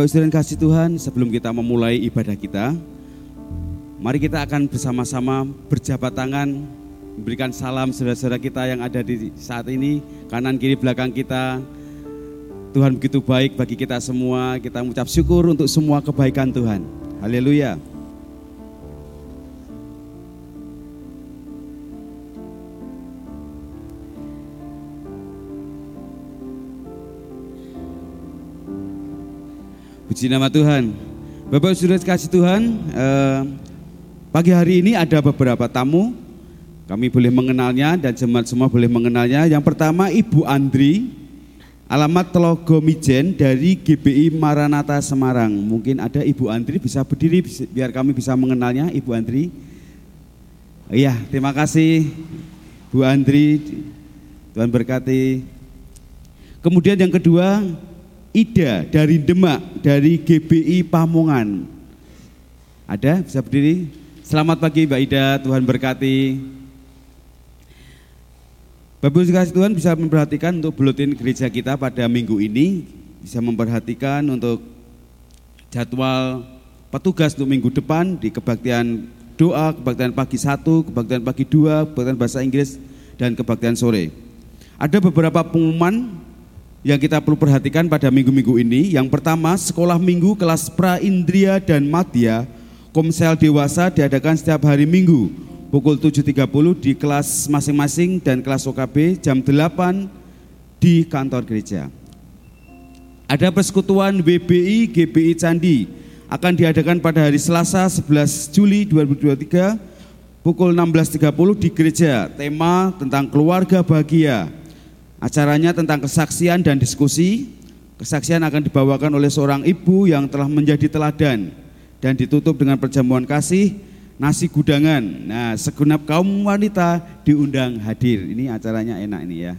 Bapak Ibu dan kasih Tuhan, sebelum kita memulai ibadah kita, mari kita akan bersama-sama berjabat tangan, memberikan salam saudara-saudara kita yang ada di saat ini, kanan kiri belakang kita. Tuhan begitu baik bagi kita semua, kita mengucap syukur untuk semua kebaikan Tuhan. Haleluya. Puji nama Tuhan. Bapak sudah kasih Tuhan, eh, pagi hari ini ada beberapa tamu. Kami boleh mengenalnya dan jemaat semua boleh mengenalnya. Yang pertama Ibu Andri, alamat Telogo Mijen dari GBI Maranata Semarang. Mungkin ada Ibu Andri bisa berdiri biar kami bisa mengenalnya Ibu Andri. Iya, terima kasih Bu Andri. Tuhan berkati. Kemudian yang kedua Ida dari Demak, dari GBI Pamungan. Ada? Bisa berdiri? Selamat pagi Mbak Ida, Tuhan berkati. Bapak kasih Tuhan bisa memperhatikan untuk buletin gereja kita pada minggu ini, bisa memperhatikan untuk jadwal petugas untuk minggu depan di kebaktian doa, kebaktian pagi satu, kebaktian pagi dua, kebaktian bahasa Inggris, dan kebaktian sore. Ada beberapa pengumuman yang kita perlu perhatikan pada minggu-minggu ini. Yang pertama, sekolah minggu kelas pra Indria dan Madya Komsel Dewasa diadakan setiap hari Minggu pukul 7.30 di kelas masing-masing dan kelas OKB jam 8 di kantor gereja. Ada persekutuan WBI GBI Candi akan diadakan pada hari Selasa 11 Juli 2023 pukul 16.30 di gereja. Tema tentang keluarga bahagia Acaranya tentang kesaksian dan diskusi. Kesaksian akan dibawakan oleh seorang ibu yang telah menjadi teladan dan ditutup dengan perjamuan kasih nasi gudangan. Nah, segenap kaum wanita diundang hadir. Ini acaranya enak ini ya.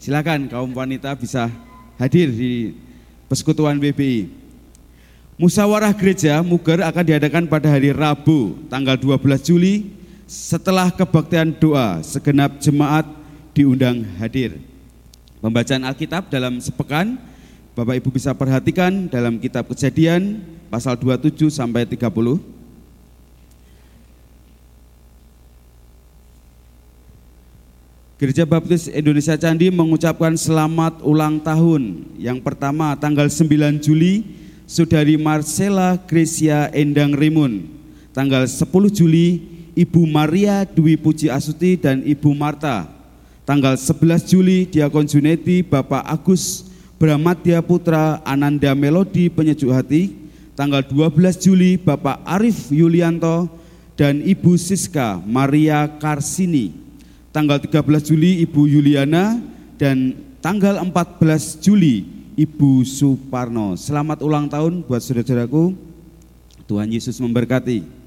Silakan kaum wanita bisa hadir di persekutuan BBI. Musawarah gereja Muger akan diadakan pada hari Rabu tanggal 12 Juli setelah kebaktian doa segenap jemaat diundang hadir. Pembacaan Alkitab dalam sepekan, Bapak Ibu bisa perhatikan dalam kitab kejadian pasal 27 sampai 30. Gereja Baptis Indonesia Candi mengucapkan selamat ulang tahun. Yang pertama tanggal 9 Juli, Saudari Marcela Gracia Endang Rimun. Tanggal 10 Juli, Ibu Maria Dwi Puji Asuti dan Ibu Marta Tanggal 11 Juli Diakon Junedi Bapak Agus Bramadya Putra Ananda Melodi Penyejuk Hati. Tanggal 12 Juli Bapak Arif Yulianto dan Ibu Siska Maria Karsini. Tanggal 13 Juli Ibu Yuliana dan tanggal 14 Juli Ibu Suparno. Selamat ulang tahun buat saudara-saudaraku. Tuhan Yesus memberkati.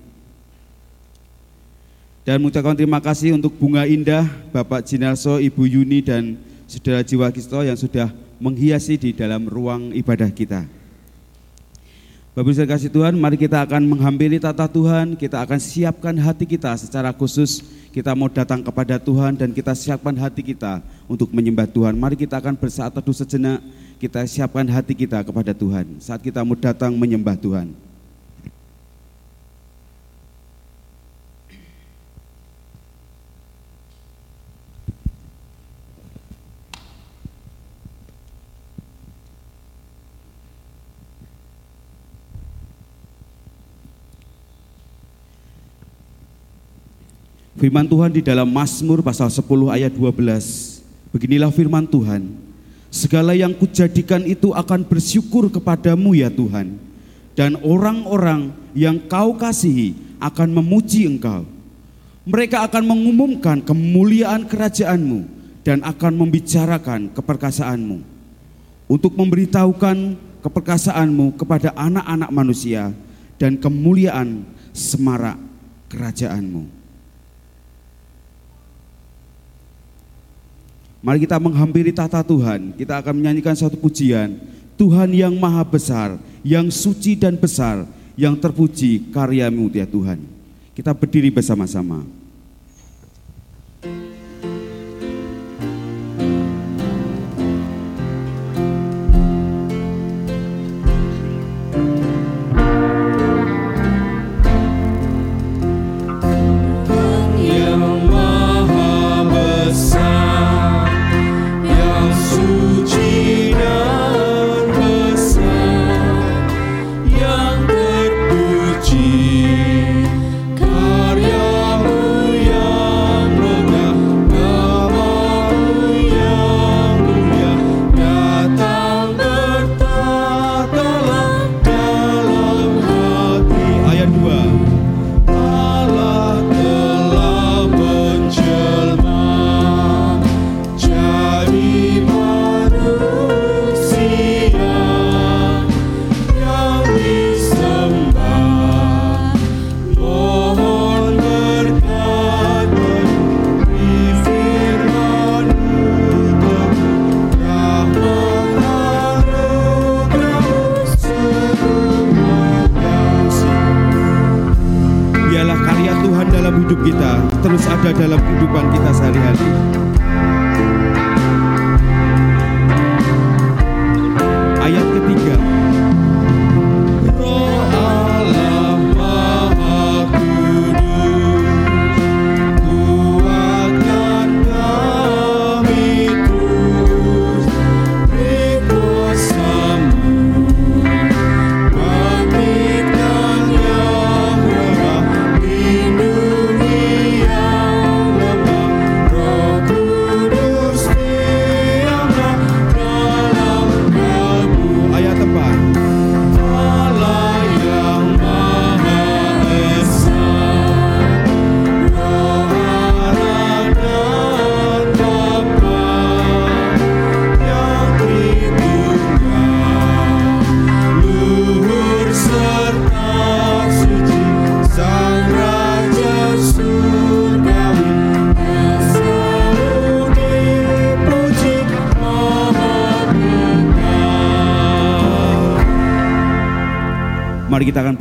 Dan mengucapkan terima kasih untuk bunga indah Bapak Jinarso, Ibu Yuni dan Saudara Jiwa Kisto yang sudah menghiasi di dalam ruang ibadah kita. Bapak Ibu kasih Tuhan, mari kita akan menghampiri tata Tuhan, kita akan siapkan hati kita secara khusus, kita mau datang kepada Tuhan dan kita siapkan hati kita untuk menyembah Tuhan. Mari kita akan bersaat teduh sejenak, kita siapkan hati kita kepada Tuhan saat kita mau datang menyembah Tuhan. Firman Tuhan di dalam Mazmur pasal 10 ayat 12. Beginilah firman Tuhan. Segala yang kujadikan itu akan bersyukur kepadamu ya Tuhan. Dan orang-orang yang kau kasihi akan memuji engkau. Mereka akan mengumumkan kemuliaan kerajaanmu dan akan membicarakan keperkasaanmu. Untuk memberitahukan keperkasaanmu kepada anak-anak manusia dan kemuliaan semarak kerajaanmu. Mari kita menghampiri tata Tuhan. Kita akan menyanyikan satu pujian. Tuhan yang maha besar, yang suci dan besar, yang terpuji karyamu ya Tuhan. Kita berdiri bersama-sama.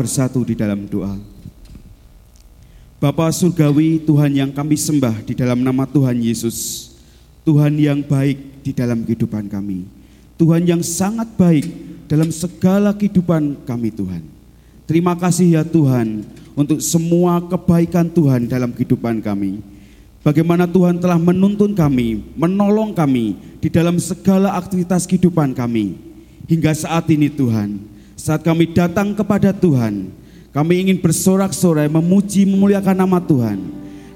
Bersatu di dalam doa. Bapa Surgawi, Tuhan yang kami sembah di dalam nama Tuhan Yesus. Tuhan yang baik di dalam kehidupan kami. Tuhan yang sangat baik dalam segala kehidupan kami Tuhan. Terima kasih ya Tuhan untuk semua kebaikan Tuhan dalam kehidupan kami. Bagaimana Tuhan telah menuntun kami, menolong kami di dalam segala aktivitas kehidupan kami. Hingga saat ini Tuhan, saat kami datang kepada Tuhan, kami ingin bersorak-sorai memuji memuliakan nama Tuhan.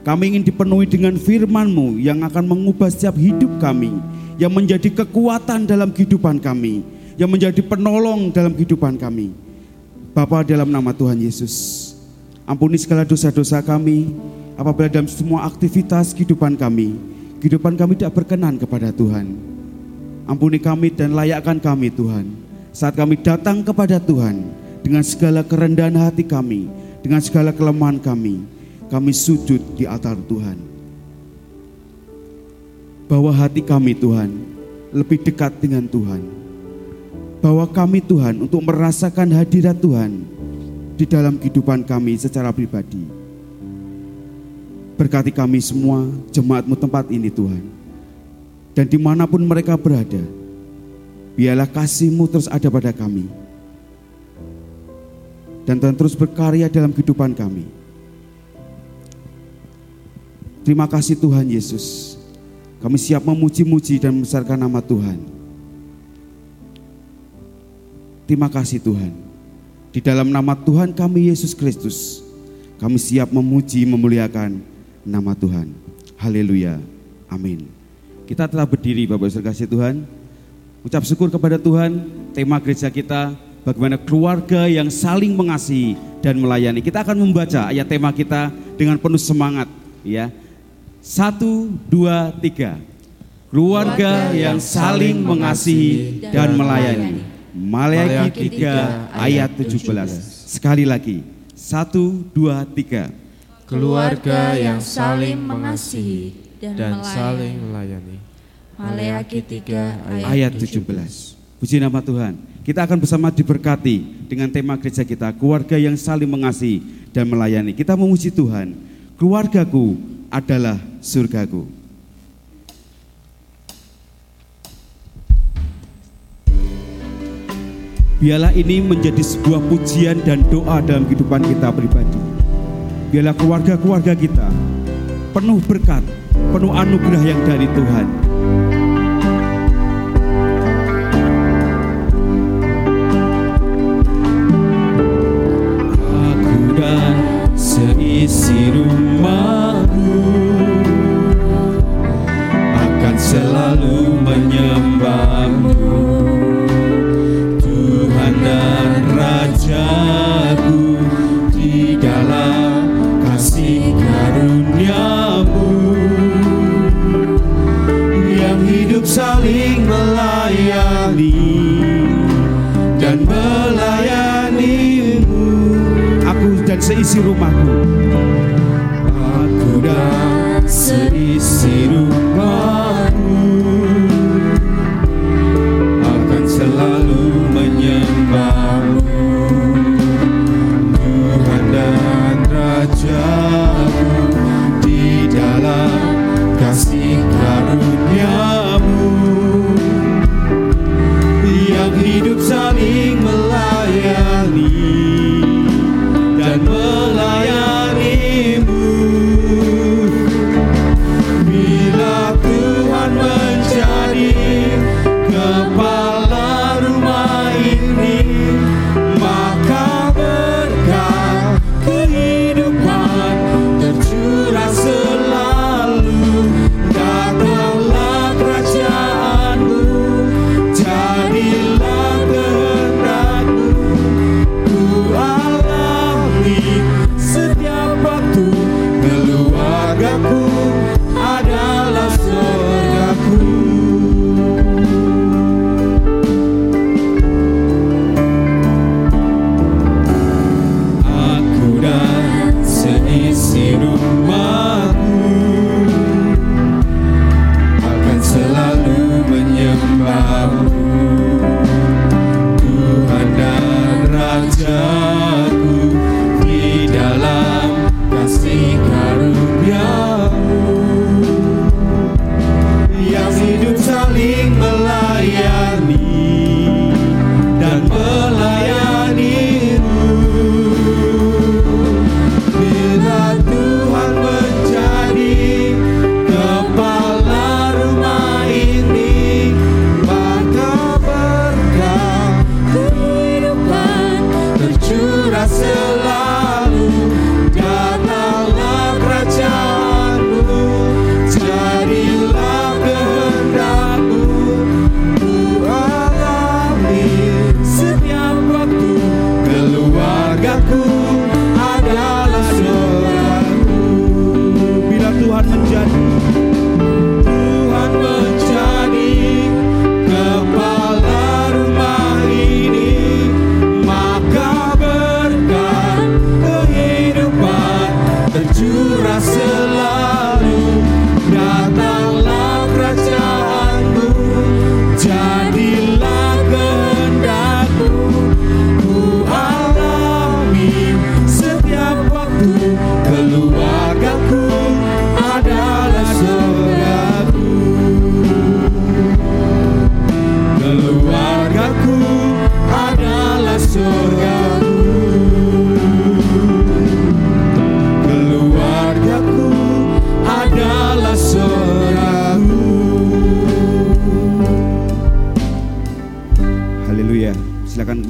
Kami ingin dipenuhi dengan firman-Mu yang akan mengubah setiap hidup kami, yang menjadi kekuatan dalam kehidupan kami, yang menjadi penolong dalam kehidupan kami. Bapa dalam nama Tuhan Yesus, ampuni segala dosa-dosa kami, apabila dalam semua aktivitas kehidupan kami, kehidupan kami tidak berkenan kepada Tuhan. Ampuni kami dan layakkan kami Tuhan, saat kami datang kepada Tuhan dengan segala kerendahan hati kami, dengan segala kelemahan kami, kami sujud di altar Tuhan. Bawa hati kami Tuhan lebih dekat dengan Tuhan. Bawa kami Tuhan untuk merasakan hadirat Tuhan di dalam kehidupan kami secara pribadi. Berkati kami semua, jemaatmu tempat ini Tuhan. Dan di mana pun mereka berada, biarlah kasihmu terus ada pada kami. Dan Tuhan terus berkarya dalam kehidupan kami. Terima kasih Tuhan Yesus. Kami siap memuji-muji dan membesarkan nama Tuhan. Terima kasih Tuhan. Di dalam nama Tuhan kami Yesus Kristus, kami siap memuji memuliakan nama Tuhan. Haleluya. Amin. Kita telah berdiri Bapak Ibu kasih Tuhan. Ucap syukur kepada Tuhan. Tema gereja kita bagaimana keluarga yang saling mengasihi dan melayani. Kita akan membaca ayat tema kita dengan penuh semangat ya. Satu, dua, tiga. Keluarga yang saling mengasihi dan melayani. Maleakhi 3 ayat 17. Sekali lagi. Satu, dua, tiga. keluarga yang saling mengasihi dan, dan melayani. saling melayani. Maleakhi 3 ayat, Ayat 17. Puji nama Tuhan. Kita akan bersama diberkati dengan tema gereja kita. Keluarga yang saling mengasihi dan melayani. Kita memuji Tuhan. Keluargaku adalah surgaku. Biarlah ini menjadi sebuah pujian dan doa dalam kehidupan kita pribadi. Biarlah keluarga-keluarga kita penuh berkat, penuh anugerah yang dari Tuhan. Aku dan seisi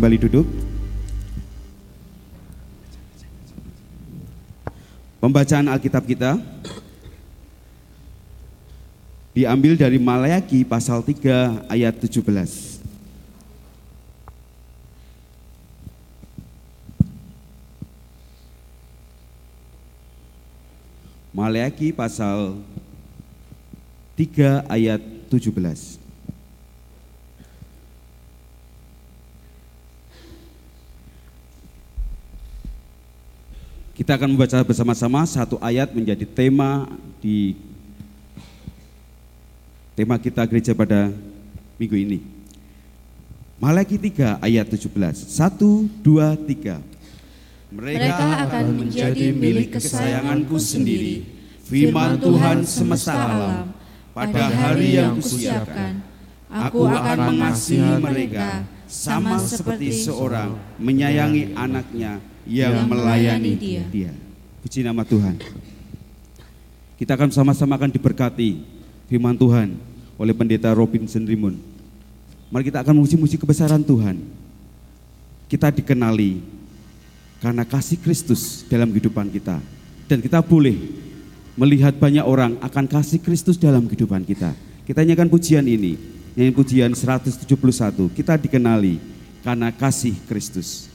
kembali duduk. Pembacaan Alkitab kita diambil dari Maleaki pasal 3 ayat 17. Maleaki pasal 3 ayat 17. Kita akan membaca bersama-sama satu ayat menjadi tema di tema kita gereja pada minggu ini. Malaki 3 ayat 17. 1 2 3. Mereka akan menjadi milik kesayanganku sendiri, firman Tuhan semesta alam. Pada hari yang kusiapkan, aku akan mengasihi mereka sama seperti seorang menyayangi anaknya yang, yang melayani dia. dia. Puji nama Tuhan. Kita akan sama-sama akan diberkati firman Tuhan oleh pendeta Robin Sendrimun. Mari kita akan muji-muji kebesaran Tuhan. Kita dikenali karena kasih Kristus dalam kehidupan kita. Dan kita boleh melihat banyak orang akan kasih Kristus dalam kehidupan kita. Kita nyanyikan pujian ini, nyanyi pujian 171. Kita dikenali karena kasih Kristus.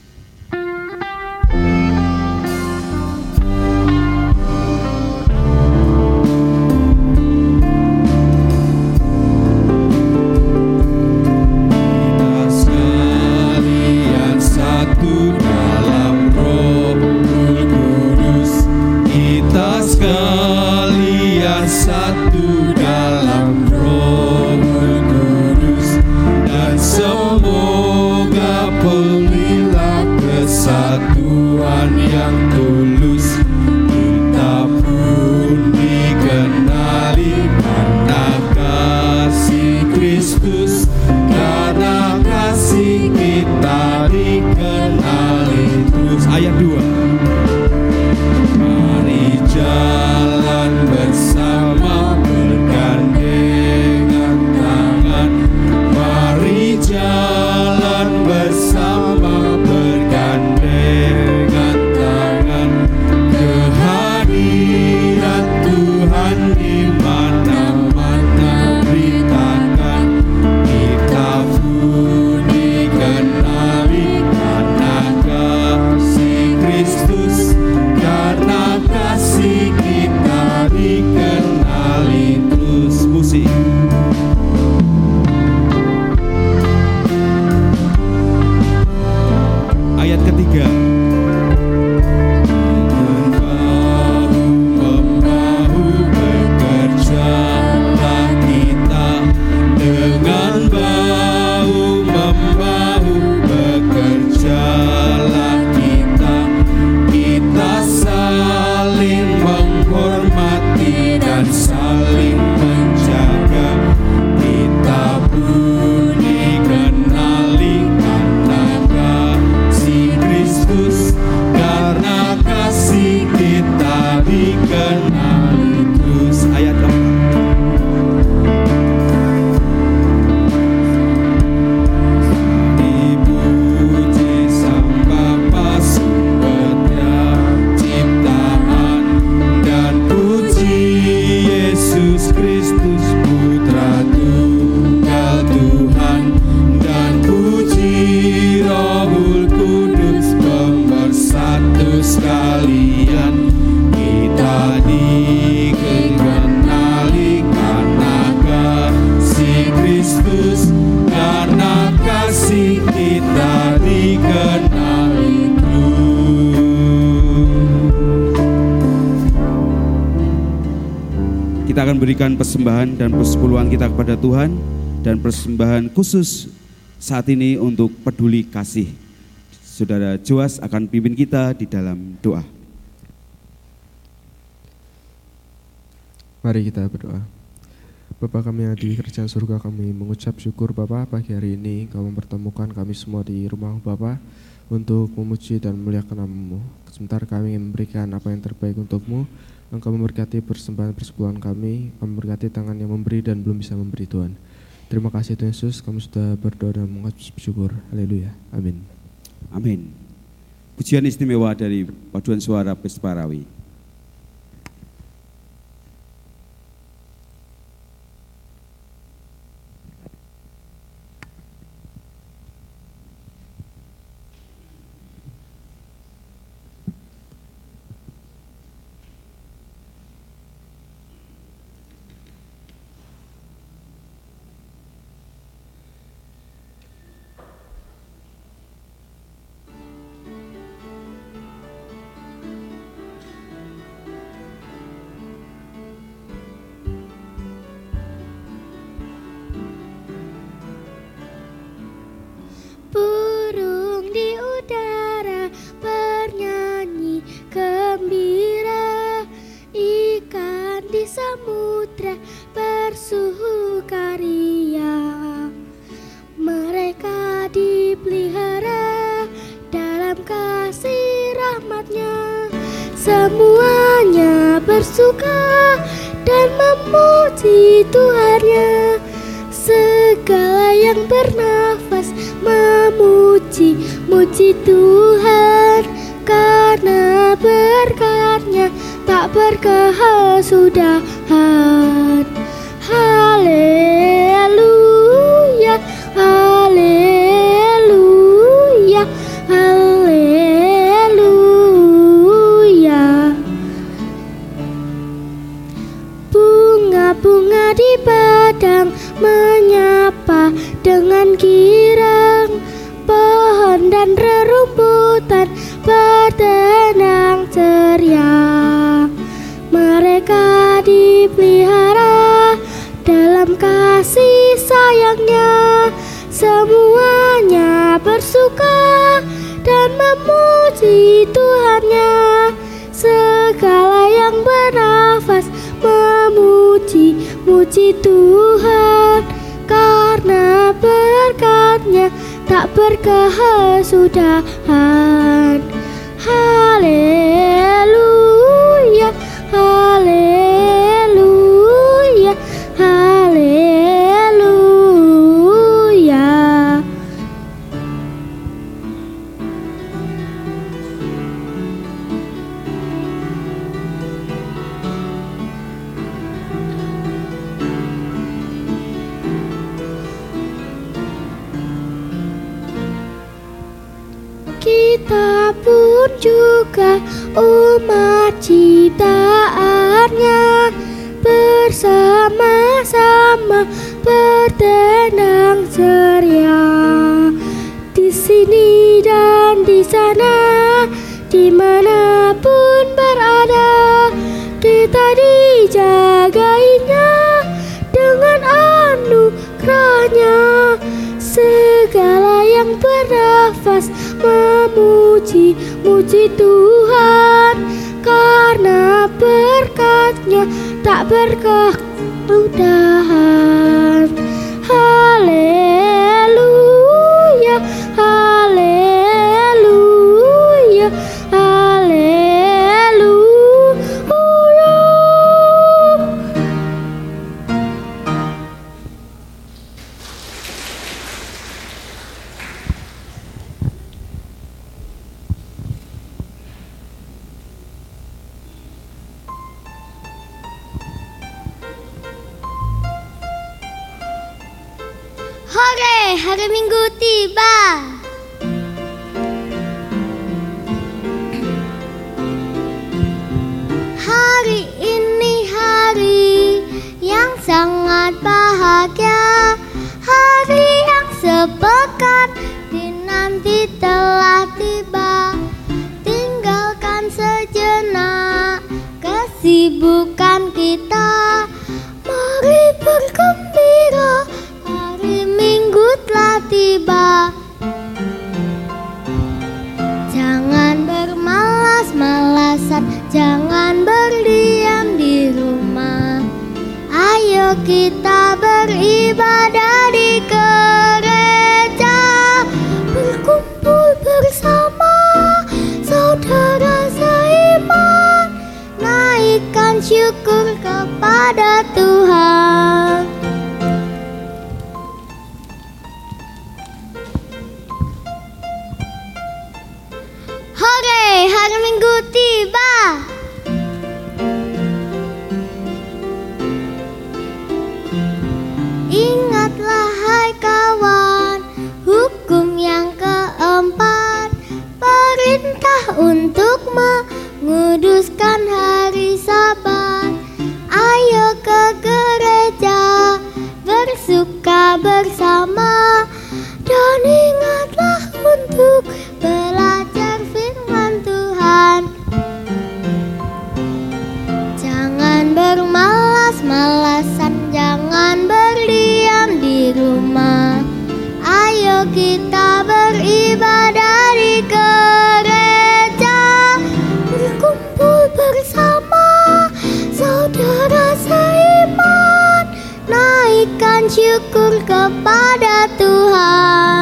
Tuhan dan persembahan khusus saat ini untuk peduli kasih. Saudara Joas akan pimpin kita di dalam doa. Mari kita berdoa. Bapa kami yang di kerjaan surga kami mengucap syukur Bapa pagi hari ini Kau mempertemukan kami semua di rumah Bapa untuk memuji dan memuliakan namamu. Sebentar kami ingin memberikan apa yang terbaik untukmu. Engkau memberkati persembahan persepuluhan kami, memberkati tangan yang memberi dan belum bisa memberi Tuhan. Terima kasih Tuhan Yesus, kami sudah berdoa dan mengucap syukur. Haleluya. Amin. Amin. Pujian istimewa dari paduan suara Besparawi. suka dan memuji Tuhannya. Segala yang bernafas memuji, muji Tuhan Karena berkatnya. Tak berkehal sudah memuji Tuhannya. Segala yang bernafas memuji Muji Tuhan. Karena berkatnya tak berkah sudah umat ciptaannya bersama-sama bertenang ceria. Di sini dan di sana di mana pun berada kita dijagainya dengan anugerahnya. Segala yang bernafas memuji puji Tuhan karena berkatnya tak berkah kemudahan haleluya. kepada Tuhan.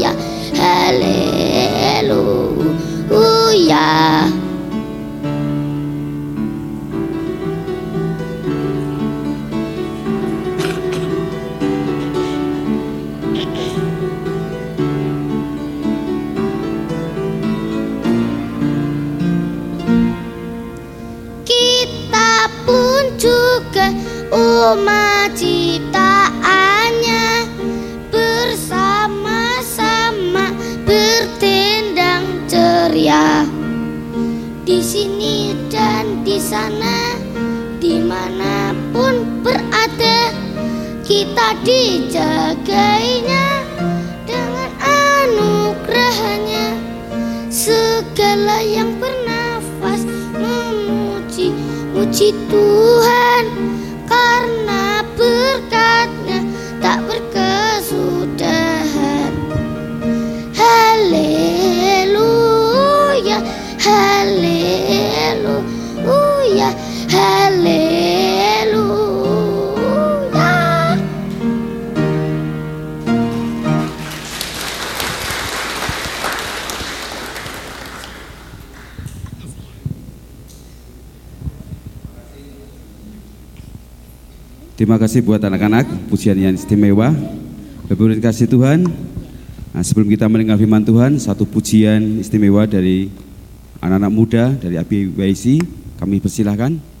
呀、啊。kasih buat anak-anak, pujian yang istimewa. Berbuat kasih Tuhan. Nah, sebelum kita mendengar firman Tuhan, satu pujian istimewa dari anak-anak muda dari ABYC. Kami persilahkan.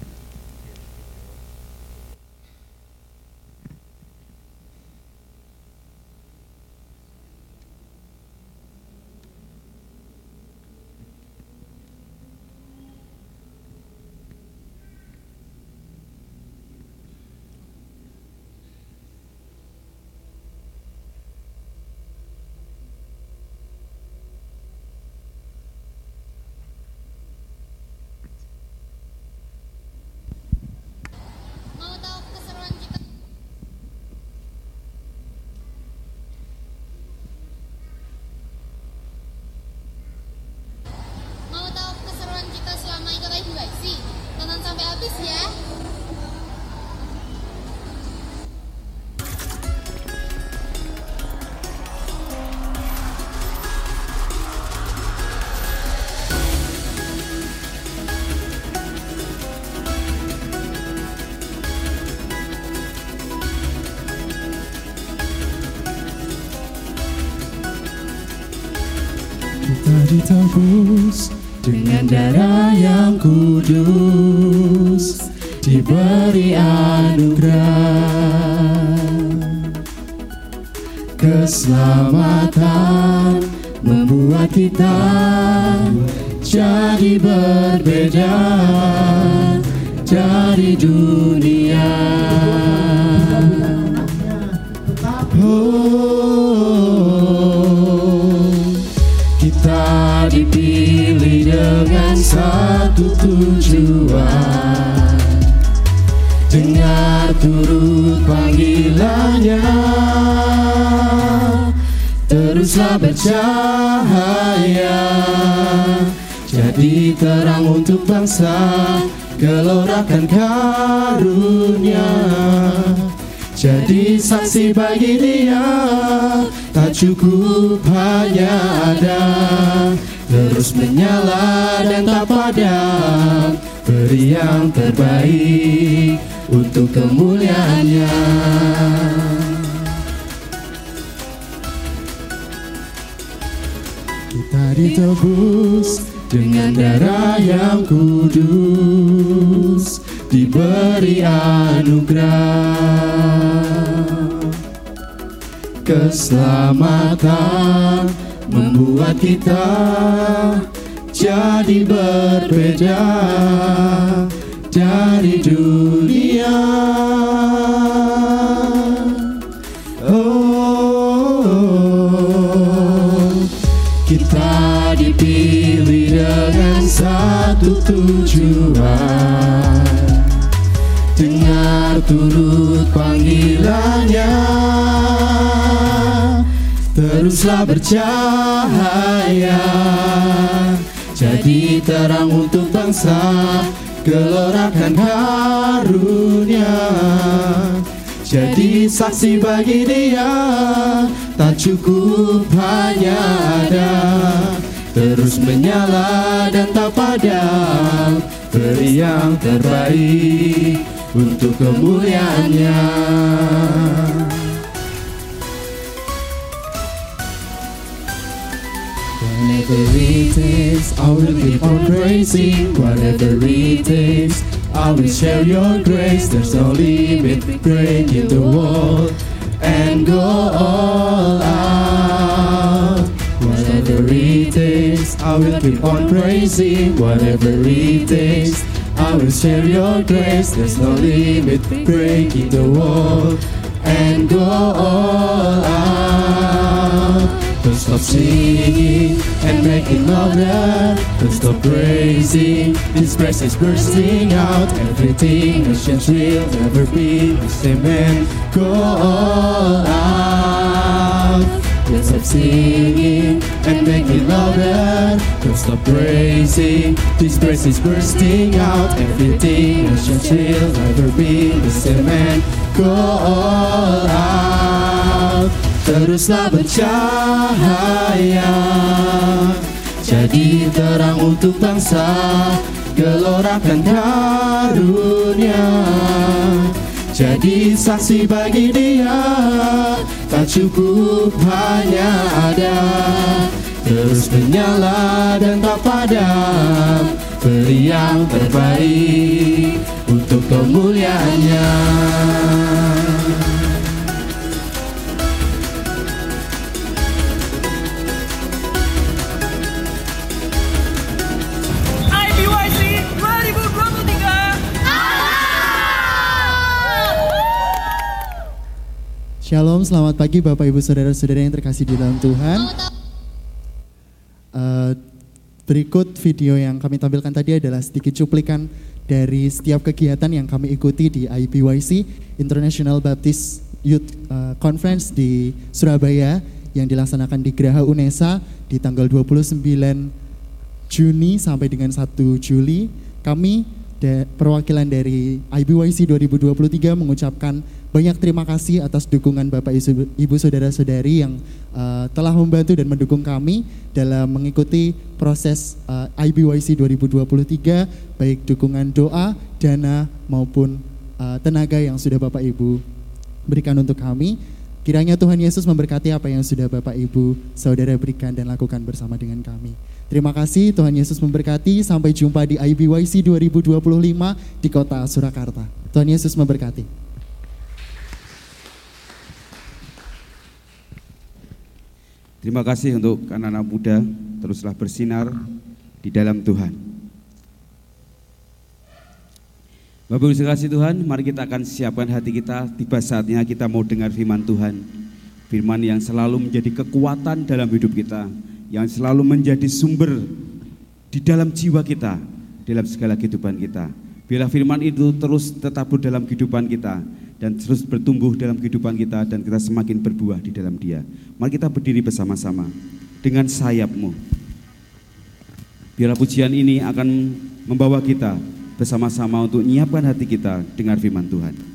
Kita ditebus dengan darah yang kudus Diberi anugerah. Keselamatan membuat kita jadi berbeda dari dunia. Oh, satu tujuan. Dengar turut panggilannya. Teruslah bercahaya. Jadi terang untuk bangsa Gelorakan karunia. Jadi saksi bagi dia Tak cukup hanya ada Terus menyala dan tak padam. Beri yang terbaik Untuk kemuliaannya. Kita ditebus dengan darah yang kudus Diberi anugerah. Keselamatan membuat kita jadi berbeda dari dunia. Oh, kita dipilih dengan satu tujuan. Dengar turut panggilannya Teruslah bercahaya. Jadi terang untuk bangsa Gelorakan karunia. Jadi saksi bagi dia Tak cukup hanya ada. Terus menyala dan tak padam Beri yang terbaik untuk kemuliaannya Whatever it takes, I will keep on praising. Whatever it takes, I will share your grace. There's no limit, breaking the wall and go all out. Whatever it takes, I will keep on praising. Whatever it takes, I will share your grace. There's no limit, breaking the wall and go all out. Don't stop singing and make it louder. Don't stop praising. This praise is bursting out. Everything nations will never be the same. And go all out. Don't stop singing and make it louder. Don't stop praising. This praise is bursting out. Everything nations will never be the same. And go all out. Teruslah bercahaya. Jadi terang untuk bangsa Gelorakan karunia. Jadi saksi bagi dia Tak cukup hanya ada. Terus menyala dan tak padam Beri yang terbaik Untuk kemuliaannya Shalom, selamat pagi Bapak Ibu Saudara-saudara yang terkasih di dalam Tuhan. Eh, berikut video yang kami tampilkan tadi adalah sedikit cuplikan dari setiap kegiatan yang kami ikuti di IBYC International Baptist Youth eh, Conference di Surabaya yang dilaksanakan di Geraha Unesa di tanggal 29 Juni sampai dengan 1 Juli. Kami perwakilan dari IBYC 2023 mengucapkan banyak terima kasih atas dukungan Bapak Ibu, Ibu Saudara-saudari yang uh, telah membantu dan mendukung kami dalam mengikuti proses uh, IBYC 2023 baik dukungan doa, dana maupun uh, tenaga yang sudah Bapak Ibu berikan untuk kami. Kiranya Tuhan Yesus memberkati apa yang sudah Bapak Ibu Saudara berikan dan lakukan bersama dengan kami. Terima kasih Tuhan Yesus memberkati. Sampai jumpa di IBYC 2025 di kota Surakarta. Tuhan Yesus memberkati. Terima kasih untuk anak-anak muda, teruslah bersinar di dalam Tuhan. Bapak Ibu kasih Tuhan, mari kita akan siapkan hati kita, tiba saatnya kita mau dengar firman Tuhan. Firman yang selalu menjadi kekuatan dalam hidup kita, yang selalu menjadi sumber di dalam jiwa kita, dalam segala kehidupan kita. Biarlah firman itu terus tetap dalam kehidupan kita, dan terus bertumbuh dalam kehidupan kita dan kita semakin berbuah di dalam dia. Mari kita berdiri bersama-sama dengan sayapmu. Biarlah pujian ini akan membawa kita bersama-sama untuk menyiapkan hati kita dengar firman Tuhan.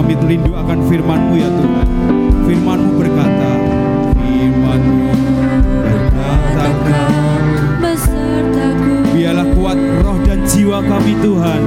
kami terlindung akan firman-Mu ya Tuhan. Firman-Mu berkata, firman-Mu berkata, besertaku. Biarlah kuat roh dan jiwa kami Tuhan.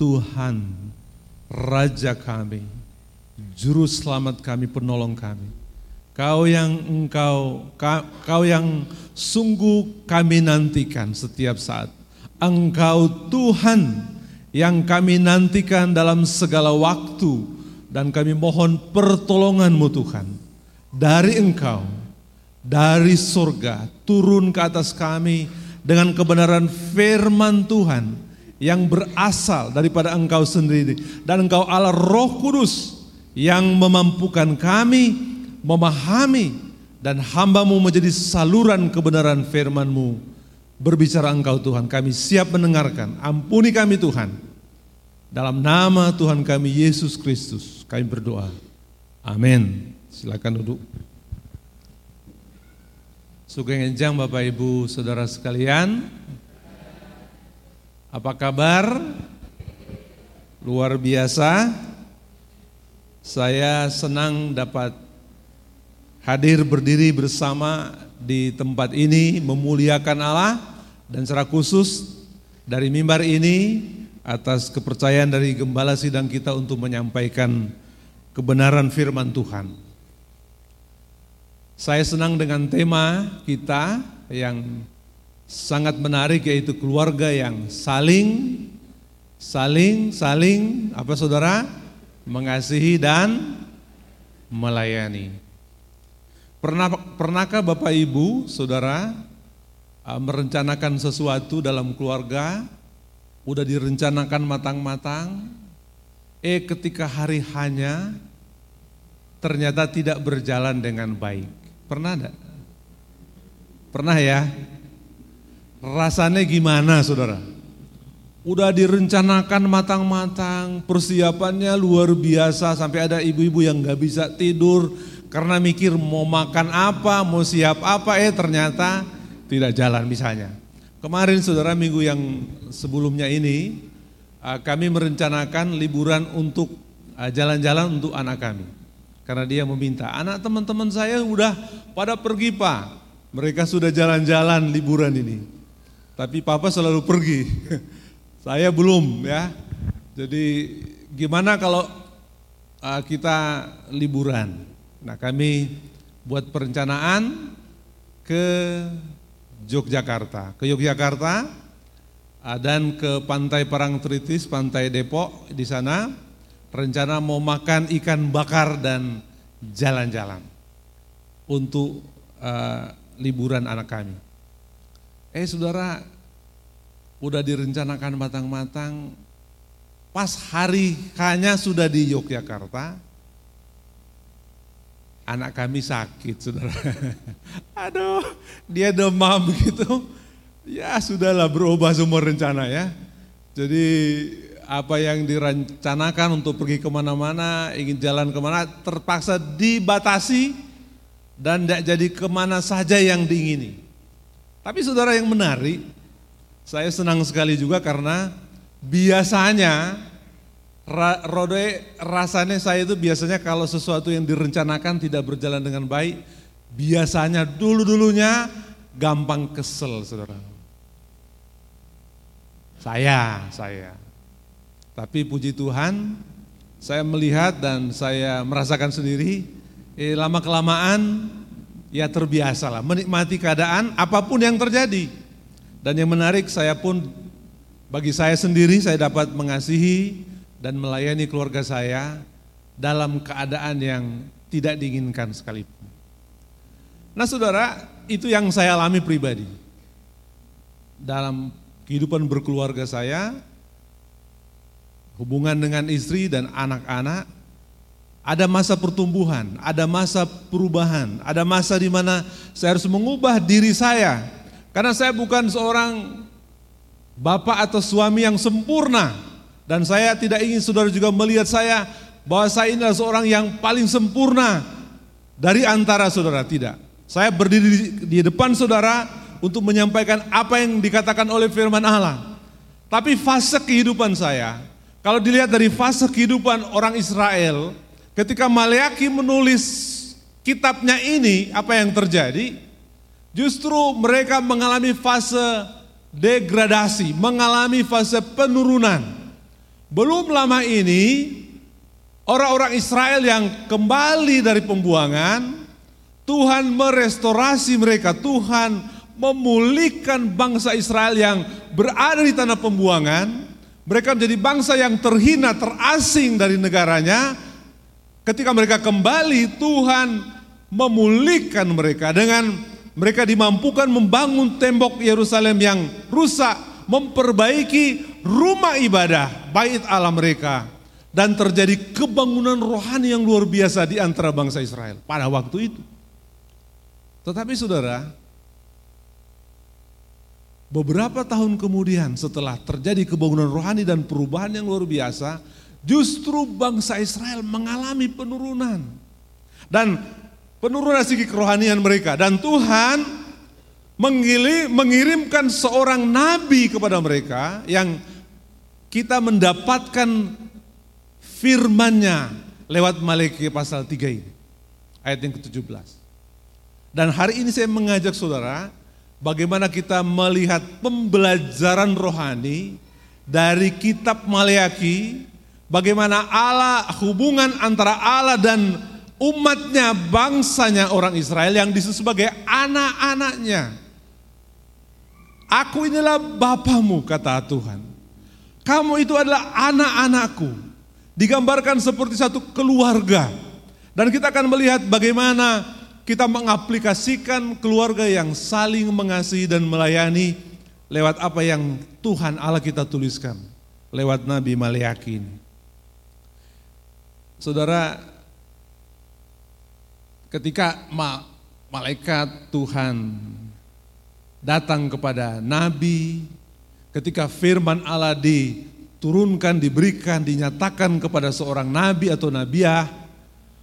Tuhan, Raja kami, Juru Selamat kami, Penolong kami. Kau yang engkau, ka- kau yang sungguh kami nantikan setiap saat. Engkau Tuhan yang kami nantikan dalam segala waktu dan kami mohon pertolonganmu Tuhan dari Engkau dari surga turun ke atas kami dengan kebenaran firman Tuhan yang berasal daripada Engkau sendiri. Dan Engkau Allah Roh Kudus yang memampukan kami memahami dan hambamu menjadi saluran kebenaran firman-Mu. Berbicara Engkau Tuhan kami siap mendengarkan. Ampuni kami Tuhan. Dalam nama Tuhan kami Yesus Kristus kami berdoa. Amin. Silakan duduk. Sugeng Enjang Bapak Ibu Saudara sekalian Apa kabar? Luar biasa Saya senang dapat hadir berdiri bersama di tempat ini memuliakan Allah dan secara khusus dari mimbar ini atas kepercayaan dari gembala sidang kita untuk menyampaikan kebenaran firman Tuhan. Saya senang dengan tema kita yang sangat menarik yaitu keluarga yang saling saling saling apa Saudara mengasihi dan melayani. Pernah pernahkah Bapak Ibu, Saudara uh, merencanakan sesuatu dalam keluarga udah direncanakan matang-matang eh ketika hari hanya ternyata tidak berjalan dengan baik. Pernah enggak? Pernah ya? Rasanya gimana saudara? Udah direncanakan matang-matang, persiapannya luar biasa sampai ada ibu-ibu yang nggak bisa tidur karena mikir mau makan apa, mau siap apa, eh ternyata tidak jalan misalnya. Kemarin saudara minggu yang sebelumnya ini uh, kami merencanakan liburan untuk uh, jalan-jalan untuk anak kami. Karena dia meminta, anak teman-teman saya udah pada pergi pak, mereka sudah jalan-jalan liburan ini. Tapi papa selalu pergi, saya belum ya. Jadi gimana kalau uh, kita liburan? Nah kami buat perencanaan ke Yogyakarta, ke Yogyakarta uh, dan ke Pantai Parangtritis, Pantai Depok di sana rencana mau makan ikan bakar dan jalan-jalan untuk uh, liburan anak kami. Eh saudara, udah direncanakan matang-matang, pas hari hanya sudah di Yogyakarta, anak kami sakit saudara. Aduh, dia demam begitu. Ya sudahlah berubah semua rencana ya. Jadi apa yang direncanakan untuk pergi ke mana-mana, ingin jalan ke mana, terpaksa dibatasi dan tidak jadi ke mana saja yang diingini. Tapi saudara yang menarik, saya senang sekali juga karena biasanya rode rasanya saya itu biasanya kalau sesuatu yang direncanakan tidak berjalan dengan baik, biasanya dulu-dulunya gampang kesel saudara. Saya, saya. Tapi puji Tuhan, saya melihat dan saya merasakan sendiri, eh, lama kelamaan ya terbiasa lah, menikmati keadaan apa pun yang terjadi. Dan yang menarik saya pun bagi saya sendiri saya dapat mengasihi dan melayani keluarga saya dalam keadaan yang tidak diinginkan sekalipun. Nah saudara, itu yang saya alami pribadi. Dalam kehidupan berkeluarga saya, hubungan dengan istri dan anak-anak, ada masa pertumbuhan, ada masa perubahan, ada masa di mana saya harus mengubah diri saya. Karena saya bukan seorang bapak atau suami yang sempurna. Dan saya tidak ingin saudara juga melihat saya bahwa saya ini adalah seorang yang paling sempurna dari antara saudara. Tidak. Saya berdiri di depan saudara untuk menyampaikan apa yang dikatakan oleh firman Allah. Tapi fase kehidupan saya, kalau dilihat dari fase kehidupan orang Israel, ketika Maleaki menulis kitabnya ini, apa yang terjadi? Justru mereka mengalami fase degradasi, mengalami fase penurunan. Belum lama ini, orang-orang Israel yang kembali dari pembuangan, Tuhan merestorasi mereka, Tuhan memulihkan bangsa Israel yang berada di tanah pembuangan. Mereka menjadi bangsa yang terhina, terasing dari negaranya. Ketika mereka kembali, Tuhan memulihkan mereka dengan mereka dimampukan membangun tembok Yerusalem yang rusak, memperbaiki rumah ibadah, bait Allah mereka. Dan terjadi kebangunan rohani yang luar biasa di antara bangsa Israel pada waktu itu. Tetapi saudara, beberapa tahun kemudian setelah terjadi kebangunan rohani dan perubahan yang luar biasa, justru bangsa Israel mengalami penurunan. Dan penurunan segi kerohanian mereka. Dan Tuhan mengirimkan seorang nabi kepada mereka yang kita mendapatkan firmannya lewat Malaikat pasal 3 ini. Ayat yang ke-17. Dan hari ini saya mengajak saudara bagaimana kita melihat pembelajaran rohani dari kitab Maleaki, bagaimana Allah hubungan antara Allah dan umatnya, bangsanya orang Israel yang disebut sebagai anak-anaknya. Aku inilah bapamu kata Tuhan. Kamu itu adalah anak-anakku. Digambarkan seperti satu keluarga. Dan kita akan melihat bagaimana kita mengaplikasikan keluarga yang saling mengasihi dan melayani lewat apa yang Tuhan Allah kita tuliskan lewat Nabi Maleaki Saudara, ketika ma malaikat Tuhan datang kepada Nabi, ketika firman Allah diturunkan, diberikan, dinyatakan kepada seorang Nabi atau Nabiah,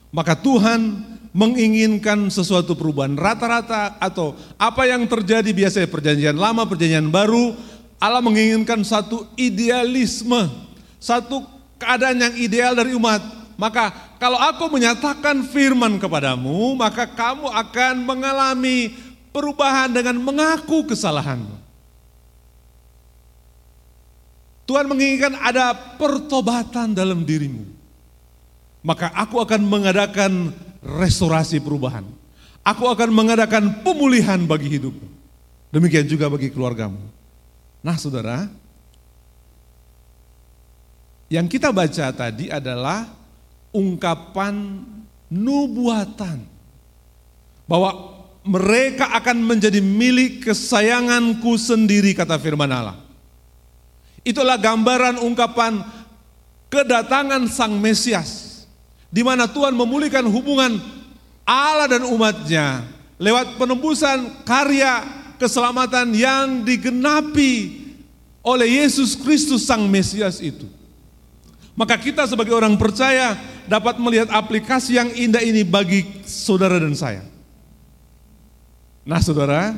maka Tuhan menginginkan sesuatu perubahan rata-rata atau apa yang terjadi biasanya perjanjian lama, perjanjian baru, Allah menginginkan satu idealisme, satu keadaan yang ideal dari umat. Maka kalau aku menyatakan firman kepadamu, maka kamu akan mengalami perubahan dengan mengaku kesalahanmu. Tuhan menginginkan ada pertobatan dalam dirimu. Maka aku akan mengadakan restorasi perubahan. Aku akan mengadakan pemulihan bagi hidup. Demikian juga bagi keluargamu. Nah saudara, yang kita baca tadi adalah ungkapan nubuatan. Bahwa mereka akan menjadi milik kesayanganku sendiri kata firman Allah. Itulah gambaran ungkapan kedatangan Sang Mesias di mana Tuhan memulihkan hubungan Allah dan umatnya lewat penembusan karya keselamatan yang digenapi oleh Yesus Kristus Sang Mesias itu. Maka kita sebagai orang percaya dapat melihat aplikasi yang indah ini bagi saudara dan saya. Nah saudara,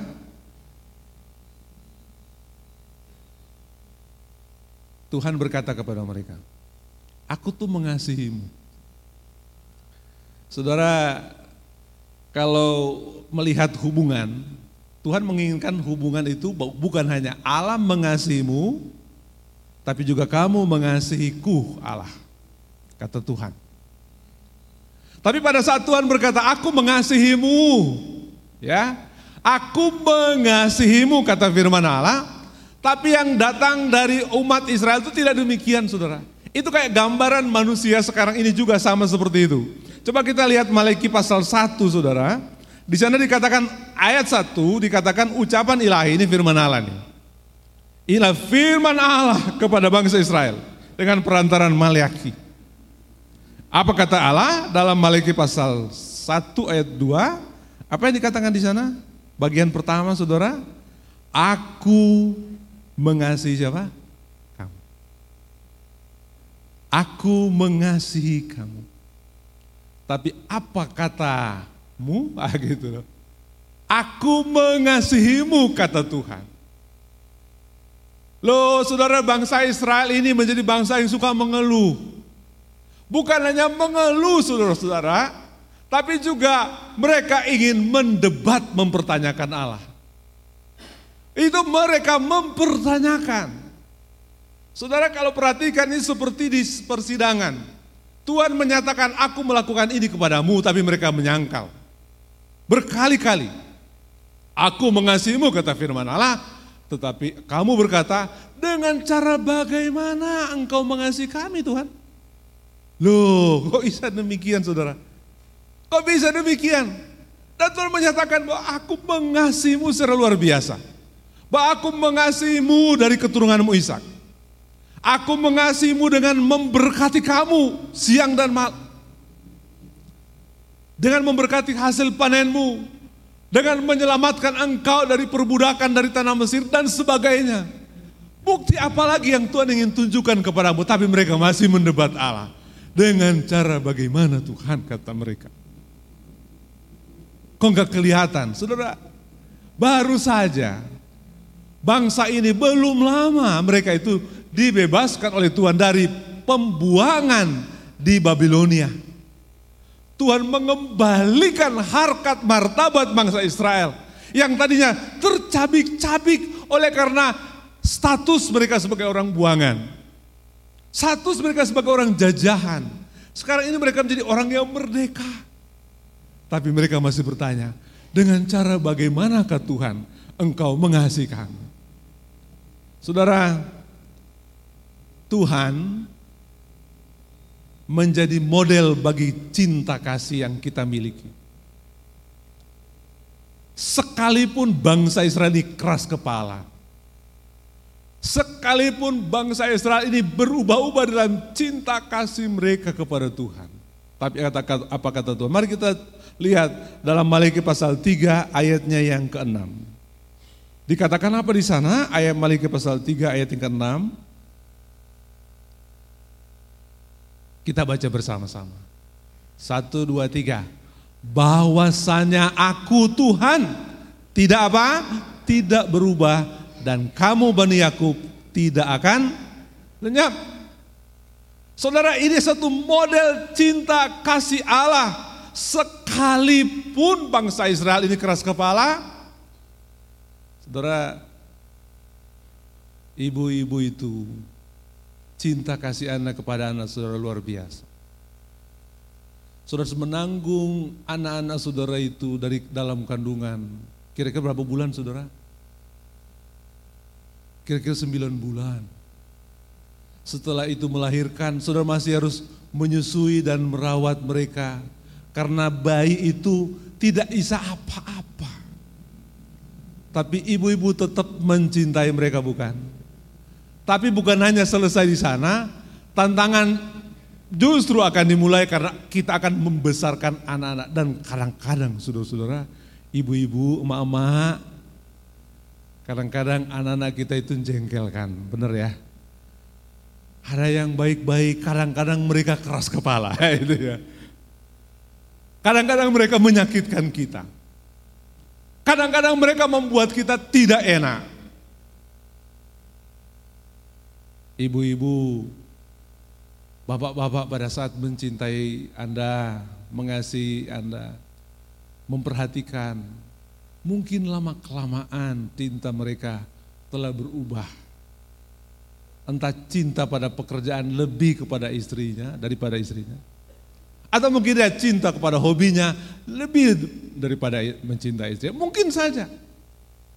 Tuhan berkata kepada mereka, Aku tuh mengasihimu Saudara, kalau melihat hubungan, Tuhan menginginkan hubungan itu bukan hanya Allah mengasihimu, tapi juga kamu mengasihiku Allah, kata Tuhan. Tapi pada saat Tuhan berkata, aku mengasihimu, ya, aku mengasihimu, kata firman Allah, tapi yang datang dari umat Israel itu tidak demikian, saudara. Itu kayak gambaran manusia sekarang ini juga sama seperti itu. Coba kita lihat Maliki pasal 1 saudara. Di sana dikatakan ayat 1 dikatakan ucapan ilahi ini firman Allah nih. Inilah firman Allah kepada bangsa Israel dengan perantaran Malaki. Apa kata Allah dalam Maliki pasal 1 ayat 2? Apa yang dikatakan di sana? Bagian pertama saudara, aku mengasihi siapa? Kamu. Aku mengasihi kamu. Tapi apa katamu? Ah gitu loh. Aku mengasihimu kata Tuhan. Loh saudara bangsa Israel ini menjadi bangsa yang suka mengeluh. Bukan hanya mengeluh saudara-saudara, tapi juga mereka ingin mendebat mempertanyakan Allah. Itu mereka mempertanyakan. Saudara kalau perhatikan ini seperti di persidangan. Tuhan menyatakan aku melakukan ini kepadamu tapi mereka menyangkal. Berkali-kali. Aku mengasihimu kata firman Allah, tetapi kamu berkata, dengan cara bagaimana engkau mengasihi kami Tuhan? Loh, kok bisa demikian saudara? Kok bisa demikian? Dan Tuhan menyatakan bahwa aku mengasihimu secara luar biasa. Bahwa aku mengasihimu dari keturunanmu Ishak. Aku mengasihimu dengan memberkati kamu siang dan malam. Dengan memberkati hasil panenmu, dengan menyelamatkan engkau dari perbudakan dari tanah Mesir dan sebagainya. Bukti apa lagi yang Tuhan ingin tunjukkan kepadamu, tapi mereka masih mendebat Allah. Dengan cara bagaimana Tuhan kata mereka. Kok nggak kelihatan? Saudara, baru saja bangsa ini belum lama mereka itu dibebaskan oleh Tuhan dari pembuangan di Babilonia. Tuhan mengembalikan harkat martabat bangsa Israel yang tadinya tercabik-cabik oleh karena status mereka sebagai orang buangan. Status mereka sebagai orang jajahan. Sekarang ini mereka menjadi orang yang merdeka. Tapi mereka masih bertanya, dengan cara bagaimanakah Tuhan engkau mengasihi kami? Saudara, Tuhan menjadi model bagi cinta kasih yang kita miliki. Sekalipun bangsa Israel ini keras kepala, sekalipun bangsa Israel ini berubah-ubah dalam cinta kasih mereka kepada Tuhan. Tapi kata, apa kata Tuhan? Mari kita lihat dalam Maliki pasal 3 ayatnya yang ke-6. Dikatakan apa di sana? Ayat Maliki pasal 3 ayat yang ke-6. Kita baca bersama-sama. Satu, dua, tiga. Bahwasanya aku Tuhan tidak apa? Tidak berubah dan kamu Bani Yakub tidak akan lenyap. Saudara ini satu model cinta kasih Allah sekalipun bangsa Israel ini keras kepala. Saudara ibu-ibu itu cinta kasih anak kepada anak saudara luar biasa. Saudara menanggung anak-anak saudara itu dari dalam kandungan. Kira-kira berapa bulan saudara? Kira-kira sembilan bulan. Setelah itu melahirkan, saudara masih harus menyusui dan merawat mereka. Karena bayi itu tidak bisa apa-apa. Tapi ibu-ibu tetap mencintai mereka bukan? Tapi bukan hanya selesai di sana, tantangan justru akan dimulai karena kita akan membesarkan anak-anak dan kadang-kadang saudara-saudara, ibu-ibu, emak-emak, kadang-kadang anak-anak kita itu jengkelkan, benar ya? Ada yang baik-baik, kadang-kadang mereka keras kepala, itu ya. Kadang-kadang mereka menyakitkan kita. Kadang-kadang mereka membuat kita tidak enak. Ibu-ibu, bapak-bapak pada saat mencintai Anda, mengasihi Anda, memperhatikan, mungkin lama-kelamaan cinta mereka telah berubah. Entah cinta pada pekerjaan lebih kepada istrinya daripada istrinya. Atau mungkin dia cinta kepada hobinya lebih daripada mencintai istrinya. Mungkin saja.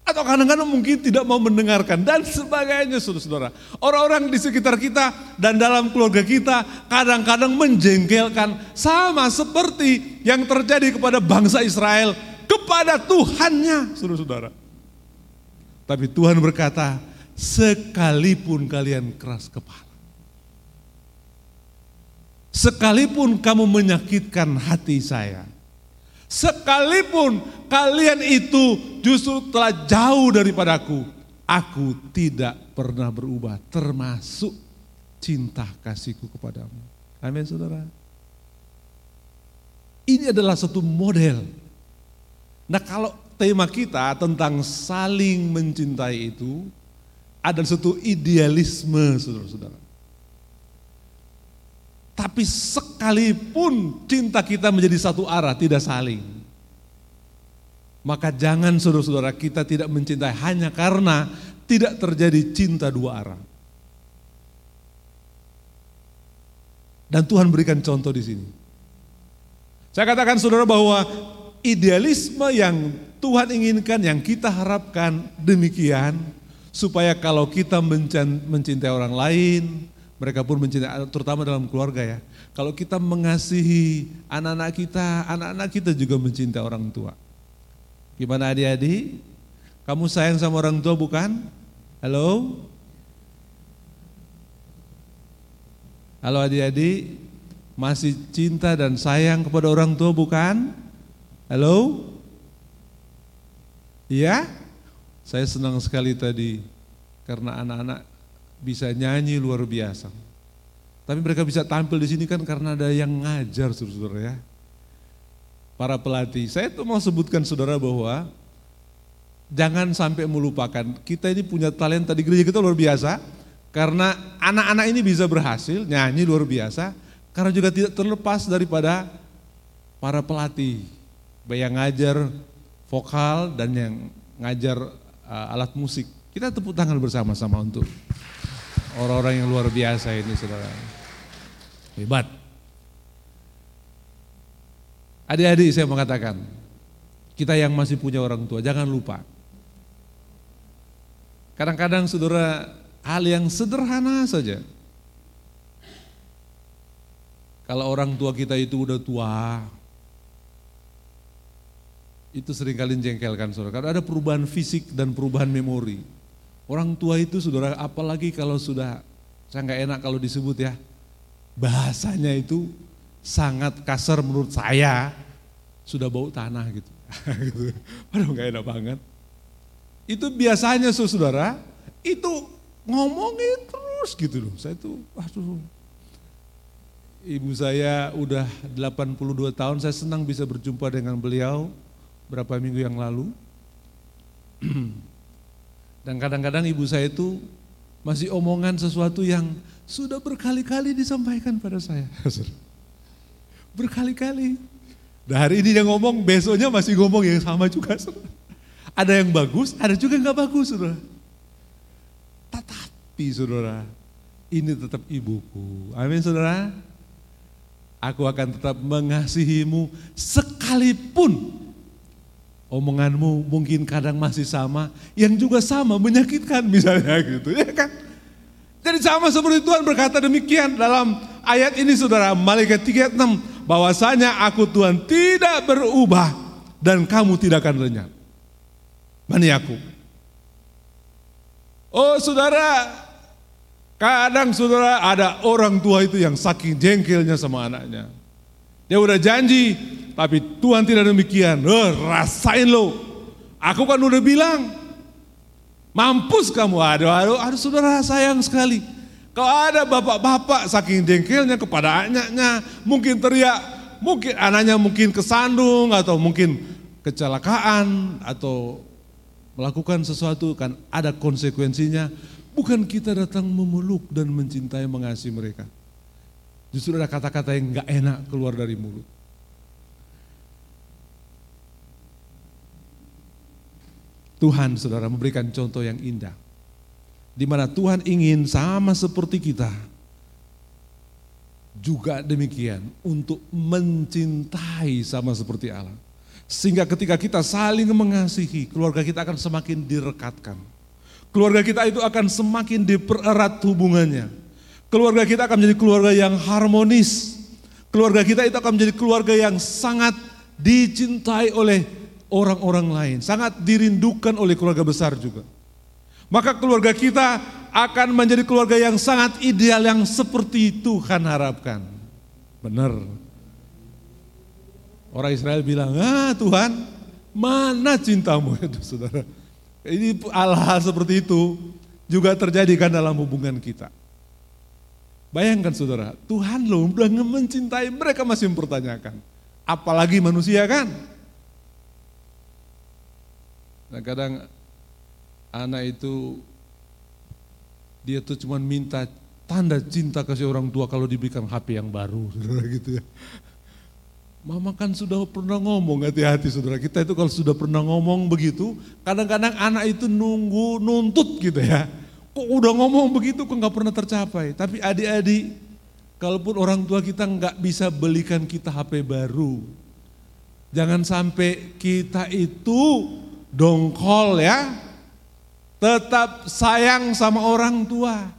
Atau kadang-kadang mungkin tidak mau mendengarkan dan sebagainya saudara-saudara. Orang-orang di sekitar kita dan dalam keluarga kita kadang-kadang menjengkelkan sama seperti yang terjadi kepada bangsa Israel kepada Tuhannya saudara-saudara. Tapi Tuhan berkata, sekalipun kalian keras kepala. Sekalipun kamu menyakitkan hati saya, Sekalipun kalian itu justru telah jauh daripadaku, aku tidak pernah berubah termasuk cinta kasihku kepadamu. Amin saudara. Ini adalah satu model. Nah kalau tema kita tentang saling mencintai itu ada suatu idealisme saudara-saudara. Tapi sekalipun cinta kita menjadi satu arah, tidak saling. Maka jangan saudara-saudara kita tidak mencintai hanya karena tidak terjadi cinta dua arah. Dan Tuhan berikan contoh di sini. Saya katakan saudara bahwa idealisme yang Tuhan inginkan, yang kita harapkan demikian, supaya kalau kita mencintai orang lain, mereka pun mencintai, terutama dalam keluarga ya. Kalau kita mengasihi anak-anak kita, anak-anak kita juga mencintai orang tua. Gimana adik-adik? Kamu sayang sama orang tua bukan? Halo? Halo adik-adik, masih cinta dan sayang kepada orang tua bukan? Halo? Iya? Saya senang sekali tadi karena anak-anak bisa nyanyi luar biasa. Tapi mereka bisa tampil di sini kan karena ada yang ngajar saudara ya. Para pelatih. Saya tuh mau sebutkan saudara bahwa jangan sampai melupakan kita ini punya talenta di gereja kita luar biasa karena anak-anak ini bisa berhasil nyanyi luar biasa karena juga tidak terlepas daripada para pelatih, yang ngajar vokal dan yang ngajar uh, alat musik. Kita tepuk tangan bersama-sama untuk orang-orang yang luar biasa ini saudara. Hebat. Adik-adik saya mengatakan, kita yang masih punya orang tua, jangan lupa. Kadang-kadang saudara, hal yang sederhana saja, kalau orang tua kita itu udah tua, itu sering kali jengkelkan saudara. Karena ada perubahan fisik dan perubahan memori. Orang tua itu saudara, apalagi kalau sudah, saya nggak enak kalau disebut ya, bahasanya itu sangat kasar menurut saya, sudah bau tanah gitu. Aduh nggak enak banget. Itu biasanya saudara, itu ngomongin terus gitu loh. Saya tuh, aduh Ibu saya udah 82 tahun, saya senang bisa berjumpa dengan beliau berapa minggu yang lalu. Dan kadang-kadang ibu saya itu masih omongan sesuatu yang sudah berkali-kali disampaikan pada saya. Berkali-kali. Dan hari ini dia ngomong, besoknya masih ngomong yang sama juga. Ada yang bagus, ada juga yang gak bagus. Saudara. Tetapi saudara, ini tetap ibuku. Amin saudara. Aku akan tetap mengasihimu sekalipun omonganmu mungkin kadang masih sama, yang juga sama menyakitkan misalnya gitu ya kan. Jadi sama seperti Tuhan berkata demikian dalam ayat ini saudara, Malaikat 36, bahwasanya aku Tuhan tidak berubah dan kamu tidak akan lenyap. Mana aku? Oh saudara, Kadang saudara ada orang tua itu yang saking jengkelnya sama anaknya. Dia udah janji, tapi Tuhan tidak demikian. Oh, rasain lo. Aku kan udah bilang, mampus kamu. Aduh, aduh, aduh saudara sayang sekali. Kalau ada bapak-bapak saking jengkelnya kepada anaknya, mungkin teriak, mungkin anaknya mungkin kesandung atau mungkin kecelakaan atau melakukan sesuatu kan ada konsekuensinya. Bukan kita datang memeluk dan mencintai mengasihi mereka. Justru ada kata-kata yang gak enak keluar dari mulut. Tuhan saudara memberikan contoh yang indah. Di mana Tuhan ingin sama seperti kita. Juga demikian untuk mencintai sama seperti Allah. Sehingga ketika kita saling mengasihi, keluarga kita akan semakin direkatkan Keluarga kita itu akan semakin dipererat hubungannya. Keluarga kita akan menjadi keluarga yang harmonis. Keluarga kita itu akan menjadi keluarga yang sangat dicintai oleh orang-orang lain. Sangat dirindukan oleh keluarga besar juga. Maka keluarga kita akan menjadi keluarga yang sangat ideal yang seperti Tuhan harapkan. Benar. Orang Israel bilang, ah Tuhan mana cintamu itu saudara. Ini hal-hal seperti itu juga terjadi kan dalam hubungan kita. Bayangkan saudara, Tuhan loh udah mencintai mereka masih mempertanyakan. Apalagi manusia kan? Nah kadang anak itu dia tuh cuma minta tanda cinta kasih orang tua kalau diberikan HP yang baru, saudara gitu ya. Mama kan sudah pernah ngomong hati-hati saudara kita itu kalau sudah pernah ngomong begitu, kadang-kadang anak itu nunggu nuntut gitu ya. Kok udah ngomong begitu kok nggak pernah tercapai. Tapi adik-adik, kalaupun orang tua kita nggak bisa belikan kita HP baru, jangan sampai kita itu dongkol ya, tetap sayang sama orang tua.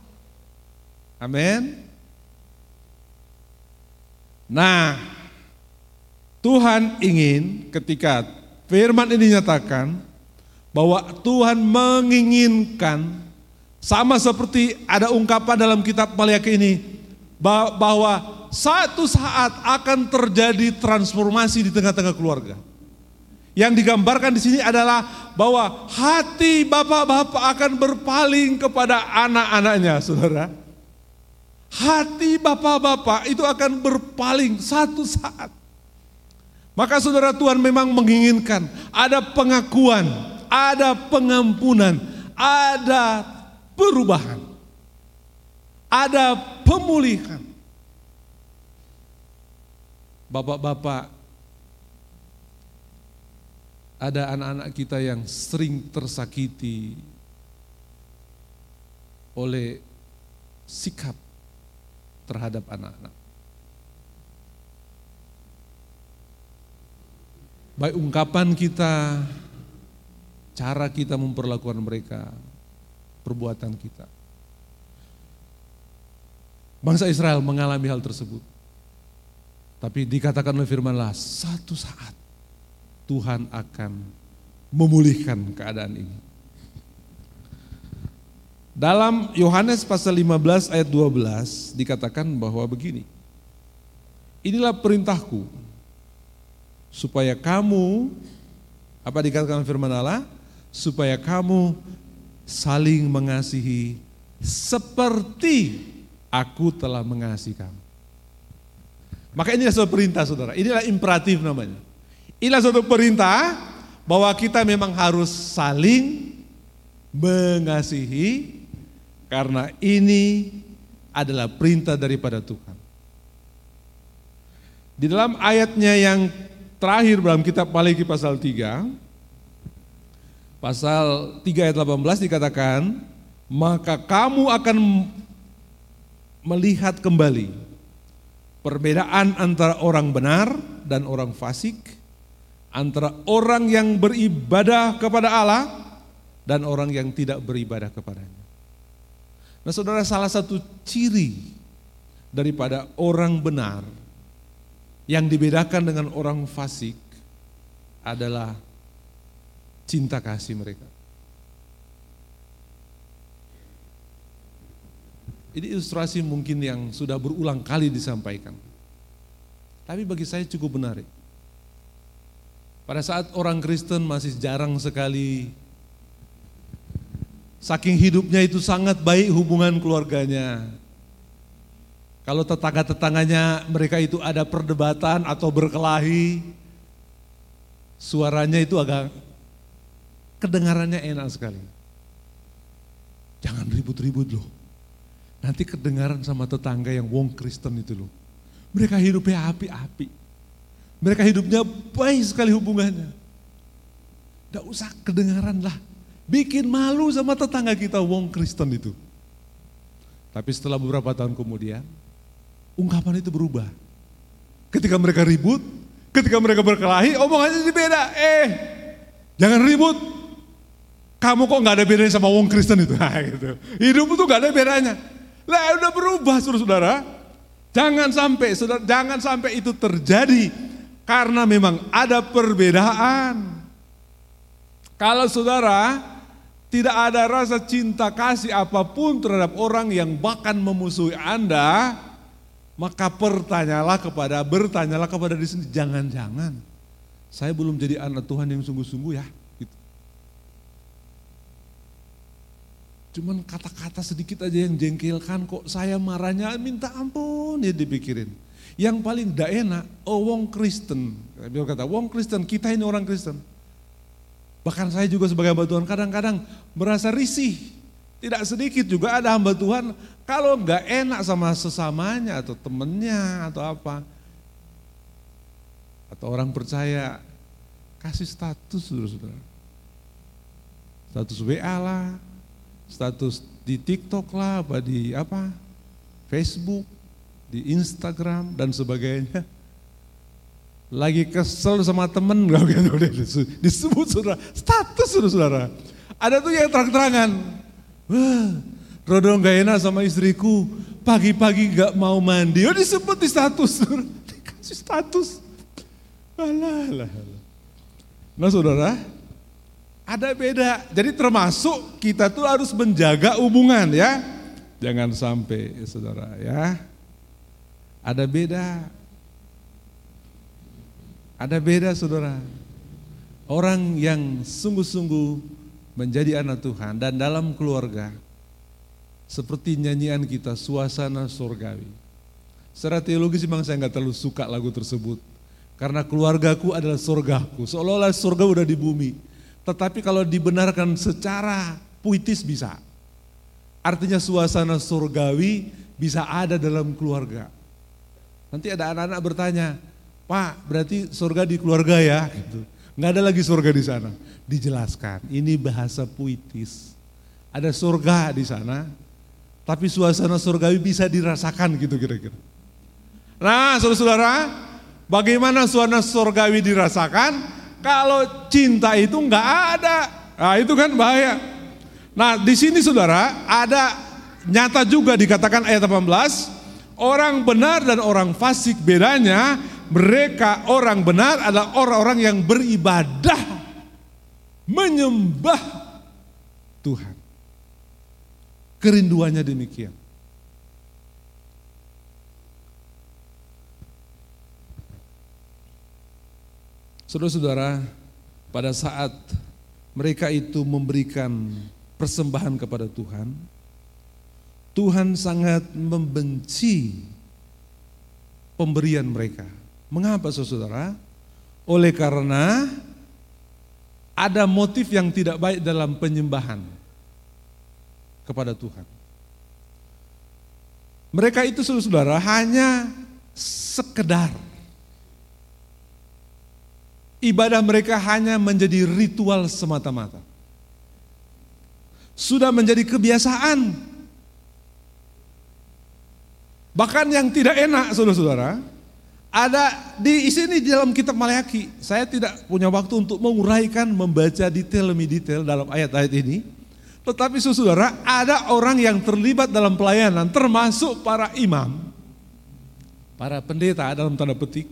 Amin. Nah, Tuhan ingin ketika firman ini dinyatakan bahwa Tuhan menginginkan sama seperti ada ungkapan dalam kitab Maliaki ini bahwa satu saat akan terjadi transformasi di tengah-tengah keluarga. Yang digambarkan di sini adalah bahwa hati bapak-bapak akan berpaling kepada anak-anaknya, saudara. Hati bapak-bapak itu akan berpaling satu saat. Maka saudara Tuhan memang menginginkan ada pengakuan, ada pengampunan, ada perubahan, ada pemulihan. Bapak-bapak, ada anak-anak kita yang sering tersakiti oleh sikap terhadap anak-anak. Baik ungkapan kita, cara kita memperlakukan mereka, perbuatan kita. Bangsa Israel mengalami hal tersebut. Tapi dikatakan oleh firman Allah, satu saat Tuhan akan memulihkan keadaan ini. Dalam Yohanes pasal 15 ayat 12 dikatakan bahwa begini. Inilah perintahku supaya kamu apa dikatakan firman Allah? Supaya kamu saling mengasihi seperti aku telah mengasihi kamu. Maka inilah suatu perintah saudara, inilah imperatif namanya. Inilah suatu perintah bahwa kita memang harus saling mengasihi karena ini adalah perintah daripada Tuhan. Di dalam ayatnya yang terakhir dalam kitab Maliki pasal 3, pasal 3 ayat 18 dikatakan, maka kamu akan melihat kembali perbedaan antara orang benar dan orang fasik, antara orang yang beribadah kepada Allah dan orang yang tidak beribadah kepadanya. Nah saudara salah satu ciri daripada orang benar yang dibedakan dengan orang fasik adalah cinta kasih mereka. Ini ilustrasi mungkin yang sudah berulang kali disampaikan. Tapi bagi saya cukup menarik. Pada saat orang Kristen masih jarang sekali saking hidupnya itu sangat baik hubungan keluarganya, kalau tetangga-tetangganya mereka itu ada perdebatan atau berkelahi, suaranya itu agak kedengarannya enak sekali. Jangan ribut-ribut loh. Nanti kedengaran sama tetangga yang wong Kristen itu loh. Mereka hidupnya api-api. Mereka hidupnya baik sekali hubungannya. Tidak usah kedengaran lah. Bikin malu sama tetangga kita wong Kristen itu. Tapi setelah beberapa tahun kemudian, ungkapan itu berubah. Ketika mereka ribut, ketika mereka berkelahi, omongannya jadi beda. Eh, jangan ribut. Kamu kok nggak ada bedanya sama wong Kristen itu? Nah, gitu. Hidup itu nggak ada bedanya. Lah udah berubah saudara-saudara. Jangan sampai saudara, jangan sampai itu terjadi karena memang ada perbedaan. Kalau saudara tidak ada rasa cinta kasih apa pun terhadap orang yang bahkan memusuhi Anda, maka pertanyalah kepada, bertanyalah kepada diri sendiri, jangan-jangan saya belum jadi anak Tuhan yang sungguh-sungguh ya. Gitu. Cuman kata-kata sedikit aja yang jengkelkan kok saya marahnya minta ampun ya dipikirin. Yang paling tidak enak, oh wong Kristen. Dia kata, wong Kristen, kita ini orang Kristen. Bahkan saya juga sebagai hamba Tuhan kadang-kadang merasa risih. Tidak sedikit juga ada hamba Tuhan kalau nggak enak sama sesamanya atau temennya atau apa. Atau orang percaya kasih status saudara-saudara. Status WA lah, status di TikTok lah, apa di apa, Facebook, di Instagram dan sebagainya lagi kesel sama temen, disebut saudara, status saudara. Ada tuh yang terang-terangan, wah Rodo gak enak sama istriku, pagi-pagi gak mau mandi, oh disebut di status, dikasih status. Alah, alah, alah. Nah saudara, ada beda. Jadi termasuk kita tuh harus menjaga hubungan ya. Jangan sampai saudara ya. Ada beda ada beda saudara. Orang yang sungguh-sungguh menjadi anak Tuhan dan dalam keluarga. Seperti nyanyian kita, suasana surgawi. Secara teologis memang saya nggak terlalu suka lagu tersebut. Karena keluargaku adalah surgaku. Seolah-olah surga udah di bumi. Tetapi kalau dibenarkan secara puitis bisa. Artinya suasana surgawi bisa ada dalam keluarga. Nanti ada anak-anak bertanya, Pak, berarti surga di keluarga ya? Gitu. Nggak ada lagi surga di sana. Dijelaskan, ini bahasa puitis. Ada surga di sana, tapi suasana surgawi bisa dirasakan gitu kira-kira. Nah, saudara-saudara, bagaimana suasana surgawi dirasakan kalau cinta itu nggak ada? Nah, itu kan bahaya. Nah, di sini saudara ada nyata juga dikatakan ayat 18, orang benar dan orang fasik bedanya mereka orang benar adalah orang-orang yang beribadah, menyembah Tuhan. Kerinduannya demikian. Saudara-saudara, pada saat mereka itu memberikan persembahan kepada Tuhan, Tuhan sangat membenci pemberian mereka. Mengapa saudara? Oleh karena ada motif yang tidak baik dalam penyembahan kepada Tuhan. Mereka itu saudara hanya sekedar ibadah mereka hanya menjadi ritual semata-mata. Sudah menjadi kebiasaan. Bahkan yang tidak enak saudara-saudara, ada di sini di dalam kitab Maleaki. Saya tidak punya waktu untuk menguraikan, membaca detail demi detail dalam ayat-ayat ini. Tetapi saudara, ada orang yang terlibat dalam pelayanan, termasuk para imam, para pendeta dalam tanda petik,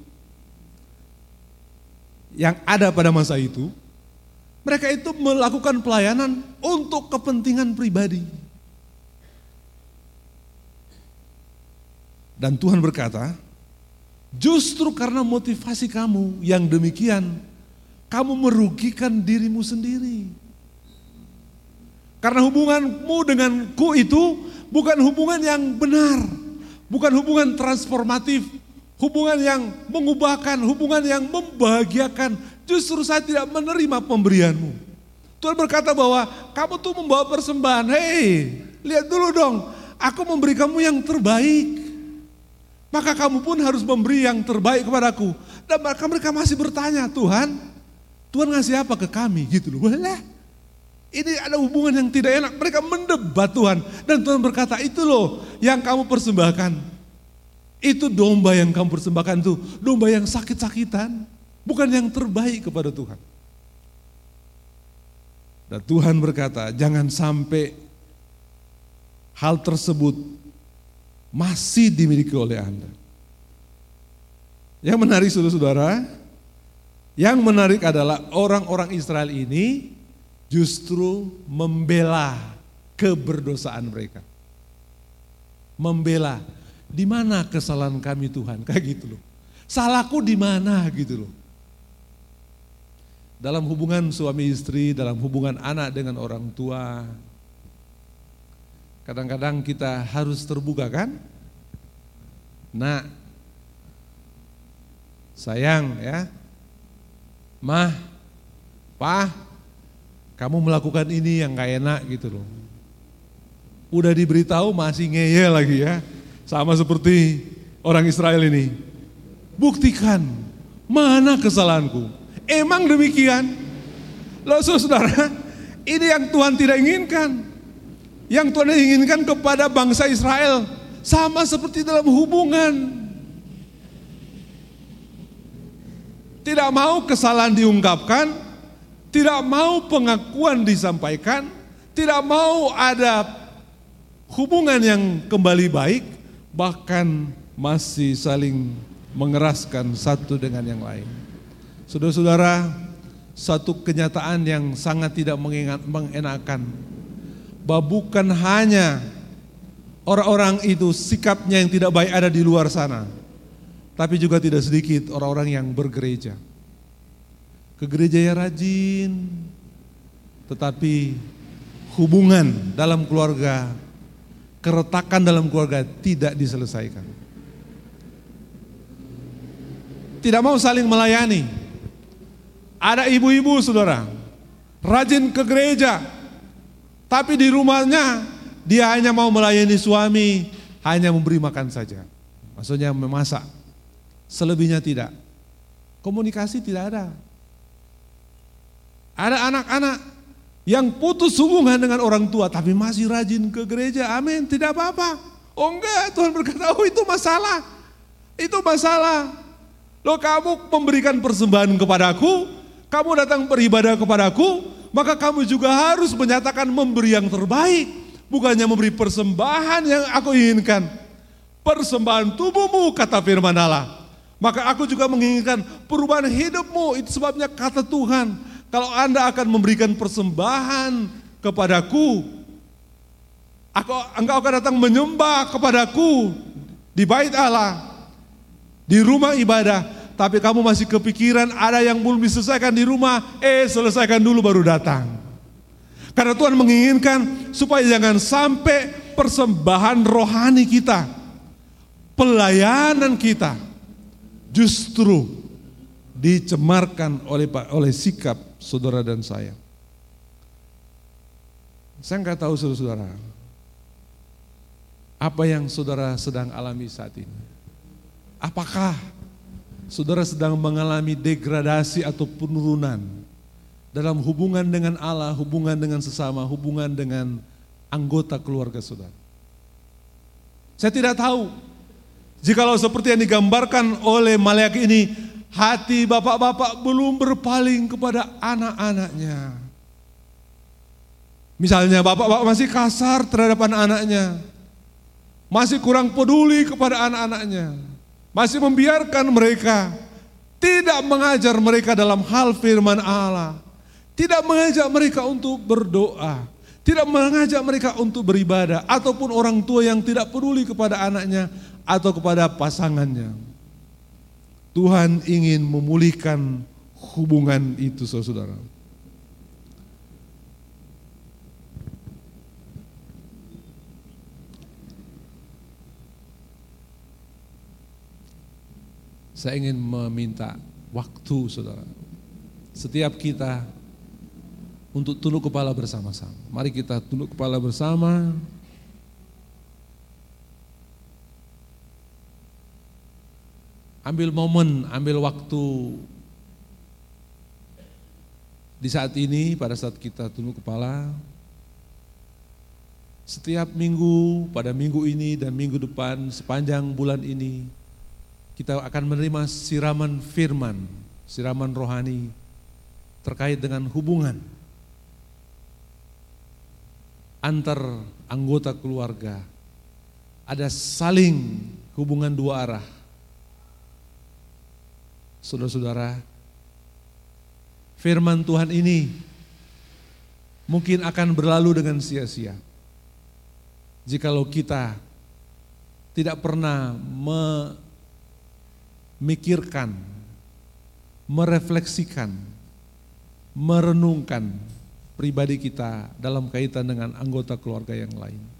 yang ada pada masa itu. Mereka itu melakukan pelayanan untuk kepentingan pribadi. Dan Tuhan berkata, Justru karena motivasi kamu yang demikian, kamu merugikan dirimu sendiri. Karena hubunganmu denganku itu bukan hubungan yang benar, bukan hubungan transformatif, hubungan yang mengubahkan, hubungan yang membahagiakan. Justru saya tidak menerima pemberianmu. Tuhan berkata bahwa kamu tuh membawa persembahan. Hei, lihat dulu dong, aku memberi kamu yang terbaik. Maka kamu pun harus memberi yang terbaik kepadaku. Dan mereka, mereka masih bertanya, Tuhan, Tuhan ngasih apa ke kami? Gitu loh. Ini ada hubungan yang tidak enak. Mereka mendebat Tuhan. Dan Tuhan berkata, itu loh yang kamu persembahkan. Itu domba yang kamu persembahkan itu. Domba yang sakit-sakitan. Bukan yang terbaik kepada Tuhan. Dan Tuhan berkata, jangan sampai hal tersebut masih dimiliki oleh Anda. Yang menarik saudara-saudara, yang menarik adalah orang-orang Israel ini justru membela keberdosaan mereka. Membela, di mana kesalahan kami Tuhan, kayak gitu loh. Salahku di mana gitu loh. Dalam hubungan suami istri, dalam hubungan anak dengan orang tua, Kadang-kadang kita harus terbuka kan? Nah, sayang ya, mah, pah, kamu melakukan ini yang gak enak gitu loh. Udah diberitahu masih ngeyel lagi ya. Sama seperti orang Israel ini. Buktikan mana kesalahanku. Emang demikian? Loh saudara, ini yang Tuhan tidak inginkan. Yang Tuhan inginkan kepada bangsa Israel. Sama seperti dalam hubungan. Tidak mau kesalahan diungkapkan, tidak mau pengakuan disampaikan, tidak mau ada hubungan yang kembali baik, bahkan masih saling mengeraskan satu dengan yang lain. Saudara-saudara, satu kenyataan yang sangat tidak mengingat, mengenakan, bahwa bukan hanya orang-orang itu sikapnya yang tidak baik ada di luar sana, tapi juga tidak sedikit orang-orang yang bergereja. Ke gereja ya rajin, tetapi hubungan dalam keluarga, keretakan dalam keluarga tidak diselesaikan. Tidak mau saling melayani. Ada ibu-ibu saudara, rajin ke gereja, tapi di rumahnya dia hanya mau melayani suami, hanya memberi makan saja. Maksudnya memasak. Selebihnya tidak. Komunikasi tidak ada. Ada anak-anak yang putus hubungan dengan orang tua tapi masih rajin ke gereja. Amin, tidak apa-apa. Oh enggak, Tuhan berkata, oh itu masalah. Itu masalah. Lo kamu memberikan persembahan kepadaku, kamu datang beribadah kepadaku, maka kamu juga harus menyatakan memberi yang terbaik. Bukannya memberi persembahan yang aku inginkan. Persembahan tubuhmu, kata firman Allah. Maka aku juga menginginkan perubahan hidupmu, itu sebabnya kata Tuhan. Kalau Anda akan memberikan persembahan kepadaku, aku, engkau akan datang menyembah kepadaku di bait Allah, di rumah ibadah, tapi kamu masih kepikiran ada yang belum diselesaikan di rumah, eh selesaikan dulu baru datang. Karena Tuhan menginginkan supaya jangan sampai persembahan rohani kita, pelayanan kita justru dicemarkan oleh oleh sikap saudara dan saya. Saya nggak tahu saudara-saudara, apa yang saudara sedang alami saat ini. Apakah saudara sedang mengalami degradasi atau penurunan dalam hubungan dengan Allah, hubungan dengan sesama, hubungan dengan anggota keluarga saudara? Saya tidak tahu. Jikalau seperti yang digambarkan oleh malaikat ini, hati bapak-bapak belum berpaling kepada anak-anaknya. Misalnya bapak-bapak masih kasar terhadap anak-anaknya. Masih kurang peduli kepada anak-anaknya. Masih membiarkan mereka. Tidak mengajar mereka dalam hal firman Allah. Tidak mengajak mereka untuk berdoa. Tidak mengajak mereka untuk beribadah. Ataupun orang tua yang tidak peduli kepada anaknya atau kepada pasangannya. Tuhan ingin memulihkan hubungan itu saudara. Saya ingin meminta waktu saudara. Setiap kita untuk tunduk kepala bersama-sama. Mari kita tunduk kepala bersama. Ambil momen, ambil waktu di saat ini pada saat kita tunduk kepala setiap minggu pada minggu ini dan minggu depan sepanjang bulan ini kita akan menerima siraman firman, siraman rohani terkait dengan hubungan antar anggota keluarga. Ada saling hubungan dua arah Saudara-saudara, firman Tuhan ini mungkin akan berlalu dengan sia-sia. Jikalau kita tidak pernah memikirkan, merefleksikan, merenungkan pribadi kita dalam kaitan dengan anggota keluarga yang lain.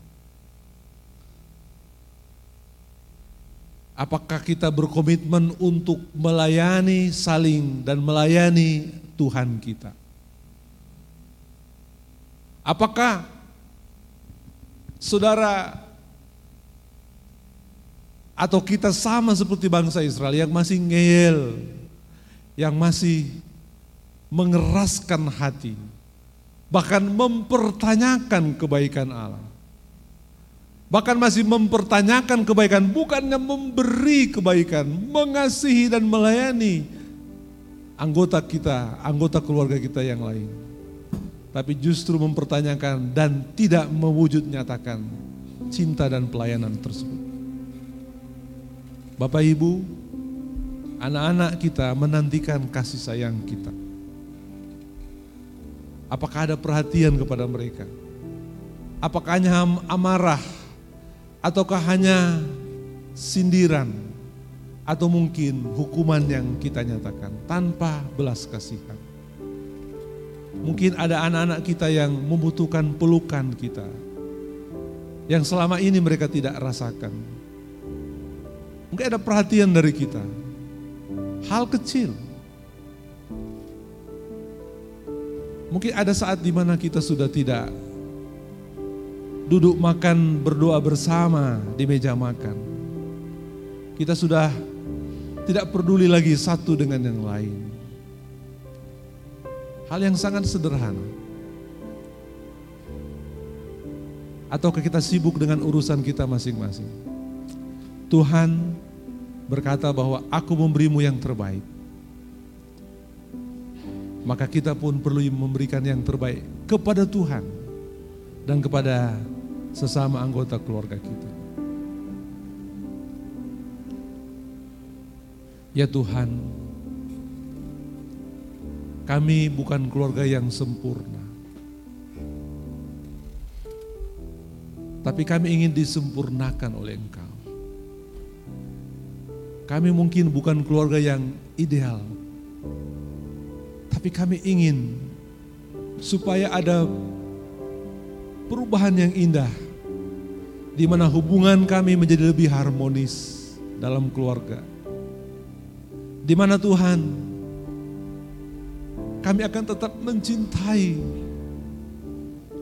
Apakah kita berkomitmen untuk melayani saling dan melayani Tuhan kita? Apakah saudara atau kita sama seperti bangsa Israel yang masih ngeyel, yang masih mengeraskan hati, bahkan mempertanyakan kebaikan Allah. Bahkan masih mempertanyakan kebaikan, bukannya memberi kebaikan, mengasihi dan melayani anggota kita, anggota keluarga kita yang lain. Tapi justru mempertanyakan dan tidak mewujud nyatakan cinta dan pelayanan tersebut. Bapak Ibu, anak-anak kita menantikan kasih sayang kita. Apakah ada perhatian kepada mereka? Apakah hanya amarah ataukah hanya sindiran atau mungkin hukuman yang kita nyatakan tanpa belas kasihan? Mungkin ada anak-anak kita yang membutuhkan pelukan kita, yang selama ini mereka tidak rasakan. Mungkin ada perhatian dari kita, hal kecil, Mungkin ada saat di mana kita sudah tidak duduk makan berdoa bersama di meja makan. Kita sudah tidak peduli lagi satu dengan yang lain. Hal yang sangat sederhana. Ataukah kita sibuk dengan urusan kita masing-masing? Tuhan berkata bahwa aku memberimu yang terbaik maka kita pun perlu memberikan yang terbaik kepada Tuhan dan kepada sesama anggota keluarga kita. Ya Tuhan, kami bukan keluarga yang sempurna. Tapi kami ingin disempurnakan oleh Engkau. Kami mungkin bukan keluarga yang ideal, tapi kami ingin supaya ada perubahan yang indah di mana hubungan kami menjadi lebih harmonis dalam keluarga. Di mana Tuhan kami akan tetap mencintai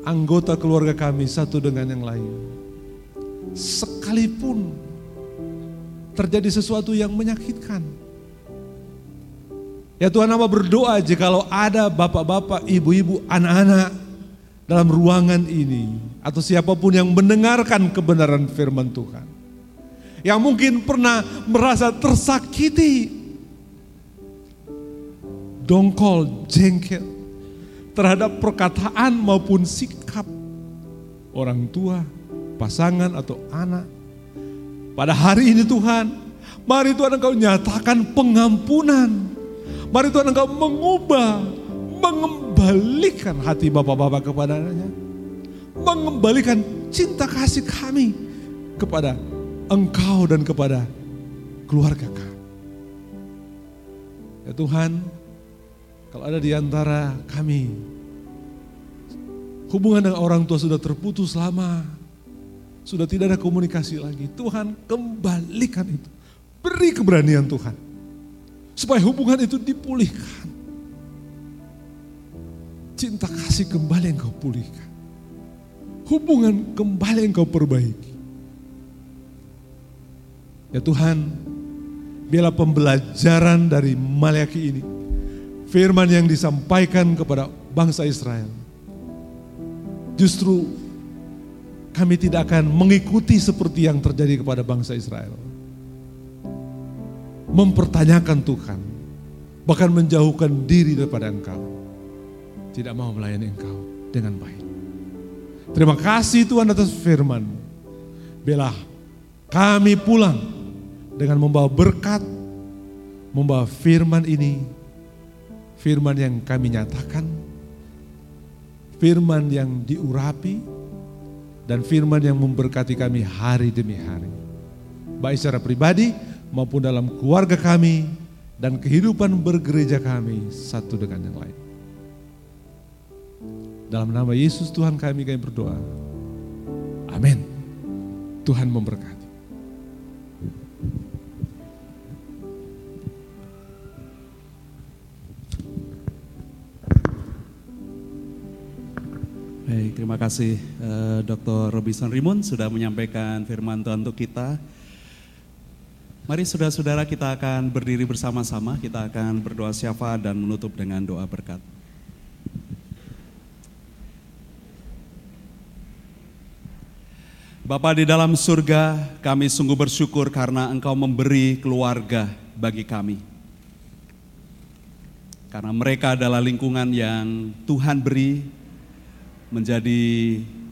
anggota keluarga kami satu dengan yang lain. Sekalipun terjadi sesuatu yang menyakitkan, Ya Tuhan apa berdoa jikalau ada bapak-bapak, ibu-ibu, anak-anak dalam ruangan ini. Atau siapa pun yang mendengarkan kebenaran firman Tuhan. Yang mungkin pernah merasa tersakiti. Dongkol, jengkel. Terhadap perkataan maupun sikap orang tua, pasangan atau anak. Pada hari ini Tuhan, mari Tuhan Engkau nyatakan pengampunan Mari Tuhan Engkau mengubah, mengembalikan hati bapak-bapak kepadanya. Mengembalikan cinta kasih kami kepada Engkau dan kepada keluarga kami. Ya Tuhan, kalau ada di antara kami, hubungan dengan orang tua sudah terputus lama, sudah tidak ada komunikasi lagi. Tuhan kembalikan itu. Beri keberanian Tuhan Supaya hubungan itu dipulihkan. Cinta kasih kembali yang kau pulihkan. Hubungan kembali yang kau perbaiki. Ya Tuhan, biarlah pembelajaran dari Malayaki ini. Firman yang disampaikan kepada bangsa Israel. Justru kami tidak akan mengikuti seperti yang terjadi kepada bangsa Israel mempertanyakan Tuhan, bahkan menjauhkan diri daripada Engkau. Tidak mau melayani Engkau dengan baik. Terima kasih Tuhan atas firman. Bela kami pulang dengan membawa berkat, membawa firman ini, firman yang kami nyatakan, firman yang diurapi, dan firman yang memberkati kami hari demi hari. Baik secara pribadi, maupun dalam keluarga kami dan kehidupan bergereja kami satu dengan yang lain. Dalam nama Yesus Tuhan kami kami berdoa. Amin. Tuhan memberkati. Baik, Terima kasih eh, Dr. Robinson Rimun sudah menyampaikan firman Tuhan untuk kita. Mari saudara-saudara kita akan berdiri bersama-sama, kita akan berdoa syafa dan menutup dengan doa berkat. Bapa di dalam surga, kami sungguh bersyukur karena Engkau memberi keluarga bagi kami. Karena mereka adalah lingkungan yang Tuhan beri menjadi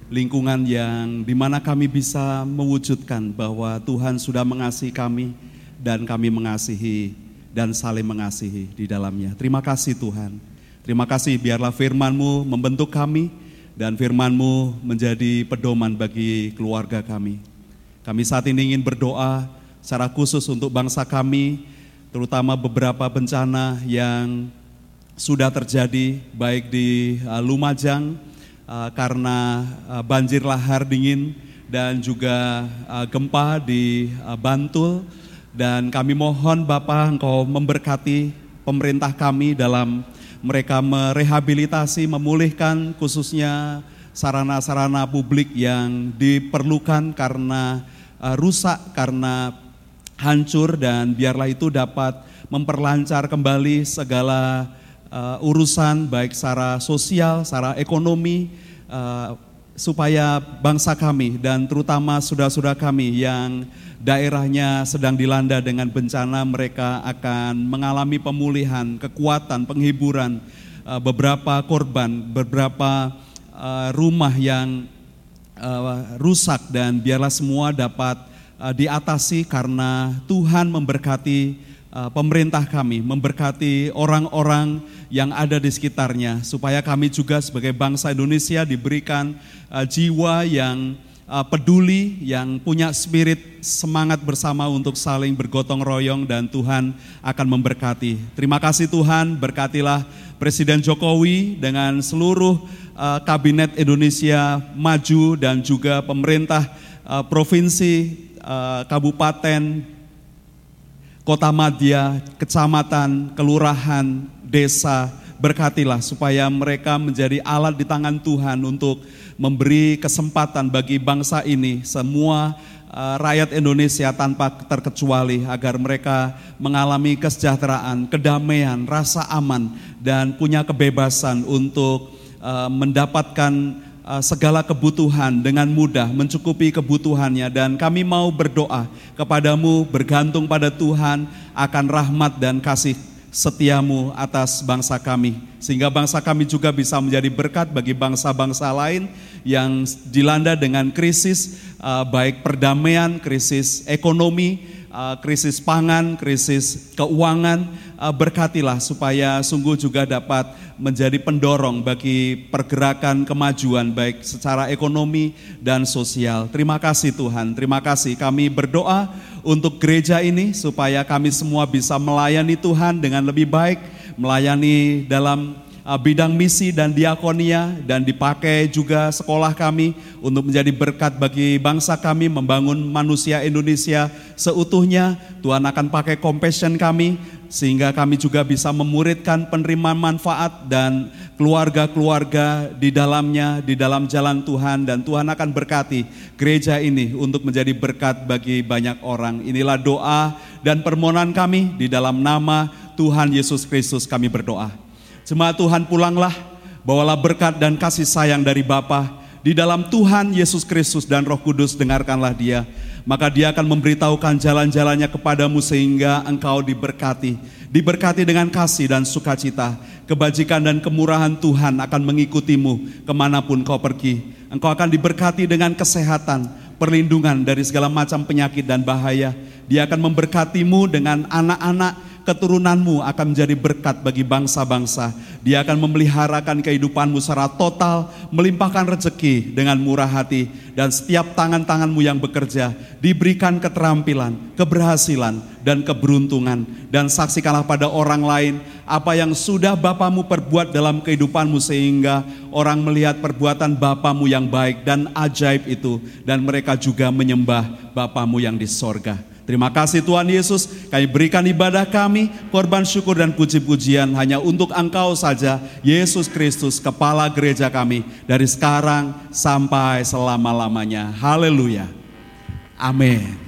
lingkungan yang di mana kami bisa mewujudkan bahwa Tuhan sudah mengasihi kami, dan kami mengasihi dan saling mengasihi di dalamnya. Terima kasih Tuhan. Terima kasih biarlah firman-Mu membentuk kami dan firman-Mu menjadi pedoman bagi keluarga kami. Kami saat ini ingin berdoa secara khusus untuk bangsa kami, terutama beberapa bencana yang sudah terjadi baik di uh, Lumajang uh, karena uh, banjir lahar dingin dan juga gempa di Bantul dan kami mohon Bapak Engkau memberkati pemerintah kami dalam mereka merehabilitasi, memulihkan khususnya sarana-sarana publik yang diperlukan karena uh, rusak, karena hancur dan biarlah itu dapat memperlancar kembali segala uh, urusan baik secara sosial, secara ekonomi, uh, supaya bangsa kami dan terutama saudara-saudara kami yang daerahnya sedang dilanda dengan bencana, mereka akan mengalami pemulihan, kekuatan, penghiburan, eh, beberapa korban, beberapa eh, rumah yang eh, rusak dan biarlah semua dapat diatasi karena Tuhan memberkati pemerintah kami, memberkati orang-orang yang ada di sekitarnya supaya kami juga sebagai bangsa Indonesia diberikan jiwa yang uh, peduli, yang punya spirit semangat bersama untuk saling bergotong royong dan Tuhan akan memberkati. Terima kasih Tuhan, berkatilah Presiden Jokowi dengan seluruh uh, kabinet Indonesia maju dan juga pemerintah uh, provinsi, uh, kabupaten, kota madya, kecamatan, kelurahan, desa, berkatilah supaya mereka menjadi alat di tangan Tuhan untuk memberi kesempatan bagi bangsa ini semua uh, rakyat Indonesia tanpa terkecuali agar mereka mengalami kesejahteraan, kedamaian, rasa aman dan punya kebebasan untuk uh, mendapatkan uh, segala kebutuhan dengan mudah, mencukupi kebutuhannya. Dan kami mau berdoa kepadamu bergantung pada Tuhan akan rahmat dan kasih setiamu atas bangsa kami. Sehingga bangsa kami juga bisa menjadi berkat bagi bangsa-bangsa lain yang dilanda dengan krisis uh, baik perdamaian, krisis ekonomi, uh, krisis pangan, krisis keuangan. Uh, berkatilah supaya sungguh juga dapat menjadi pendorong bagi pergerakan kemajuan baik secara ekonomi dan sosial. Terima kasih Tuhan, terima kasih kami berdoa untuk gereja ini supaya kami semua bisa melayani Tuhan dengan lebih baik, melayani dalam uh, bidang misi dan diakonia dan dipakai juga sekolah kami untuk menjadi berkat bagi bangsa kami membangun manusia Indonesia seutuhnya. Tuhan akan pakai compassion kami sehingga kami juga bisa memuridkan penerima manfaat dan keluarga-keluarga di dalamnya, di dalam jalan Tuhan dan Tuhan akan berkati gereja ini untuk menjadi berkat bagi banyak orang. Inilah doa dan permohonan kami di dalam nama Tuhan Yesus Kristus kami berdoa. Jemaat Tuhan pulanglah, bawalah berkat dan kasih sayang dari Bapa di dalam Tuhan Yesus Kristus dan Roh Kudus dengarkanlah dia maka dia akan memberitahukan jalan-jalannya kepadamu sehingga engkau diberkati. Diberkati dengan kasih dan sukacita, kebajikan dan kemurahan Tuhan akan mengikutimu ke mana pun kau pergi. Engkau akan diberkati dengan kesehatan, perlindungan dari segala macam penyakit dan bahaya. Dia akan memberkatimu dengan anak-anak keturunanmu akan menjadi berkat bagi bangsa-bangsa. Dia akan memeliharakan kehidupanmu secara total, melimpahkan rezeki dengan murah hati, dan setiap tangan-tanganmu yang bekerja diberikan keterampilan, keberhasilan, dan keberuntungan. Dan saksikanlah pada orang lain apa yang sudah Bapamu perbuat dalam kehidupanmu sehingga orang melihat perbuatan Bapamu yang baik dan ajaib itu dan mereka juga menyembah Bapamu yang di sorga. Terima kasih Tuhan Yesus, kami berikan ibadah kami, korban syukur dan puji-pujian hanya untuk Engkau saja, Yesus Kristus, Kepala Gereja kami, dari sekarang sampai selama-lamanya. Haleluya. Amin.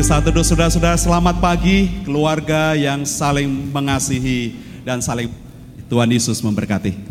Satu saudara-saudara selamat pagi keluarga yang saling mengasihi dan saling Tuhan Yesus memberkati.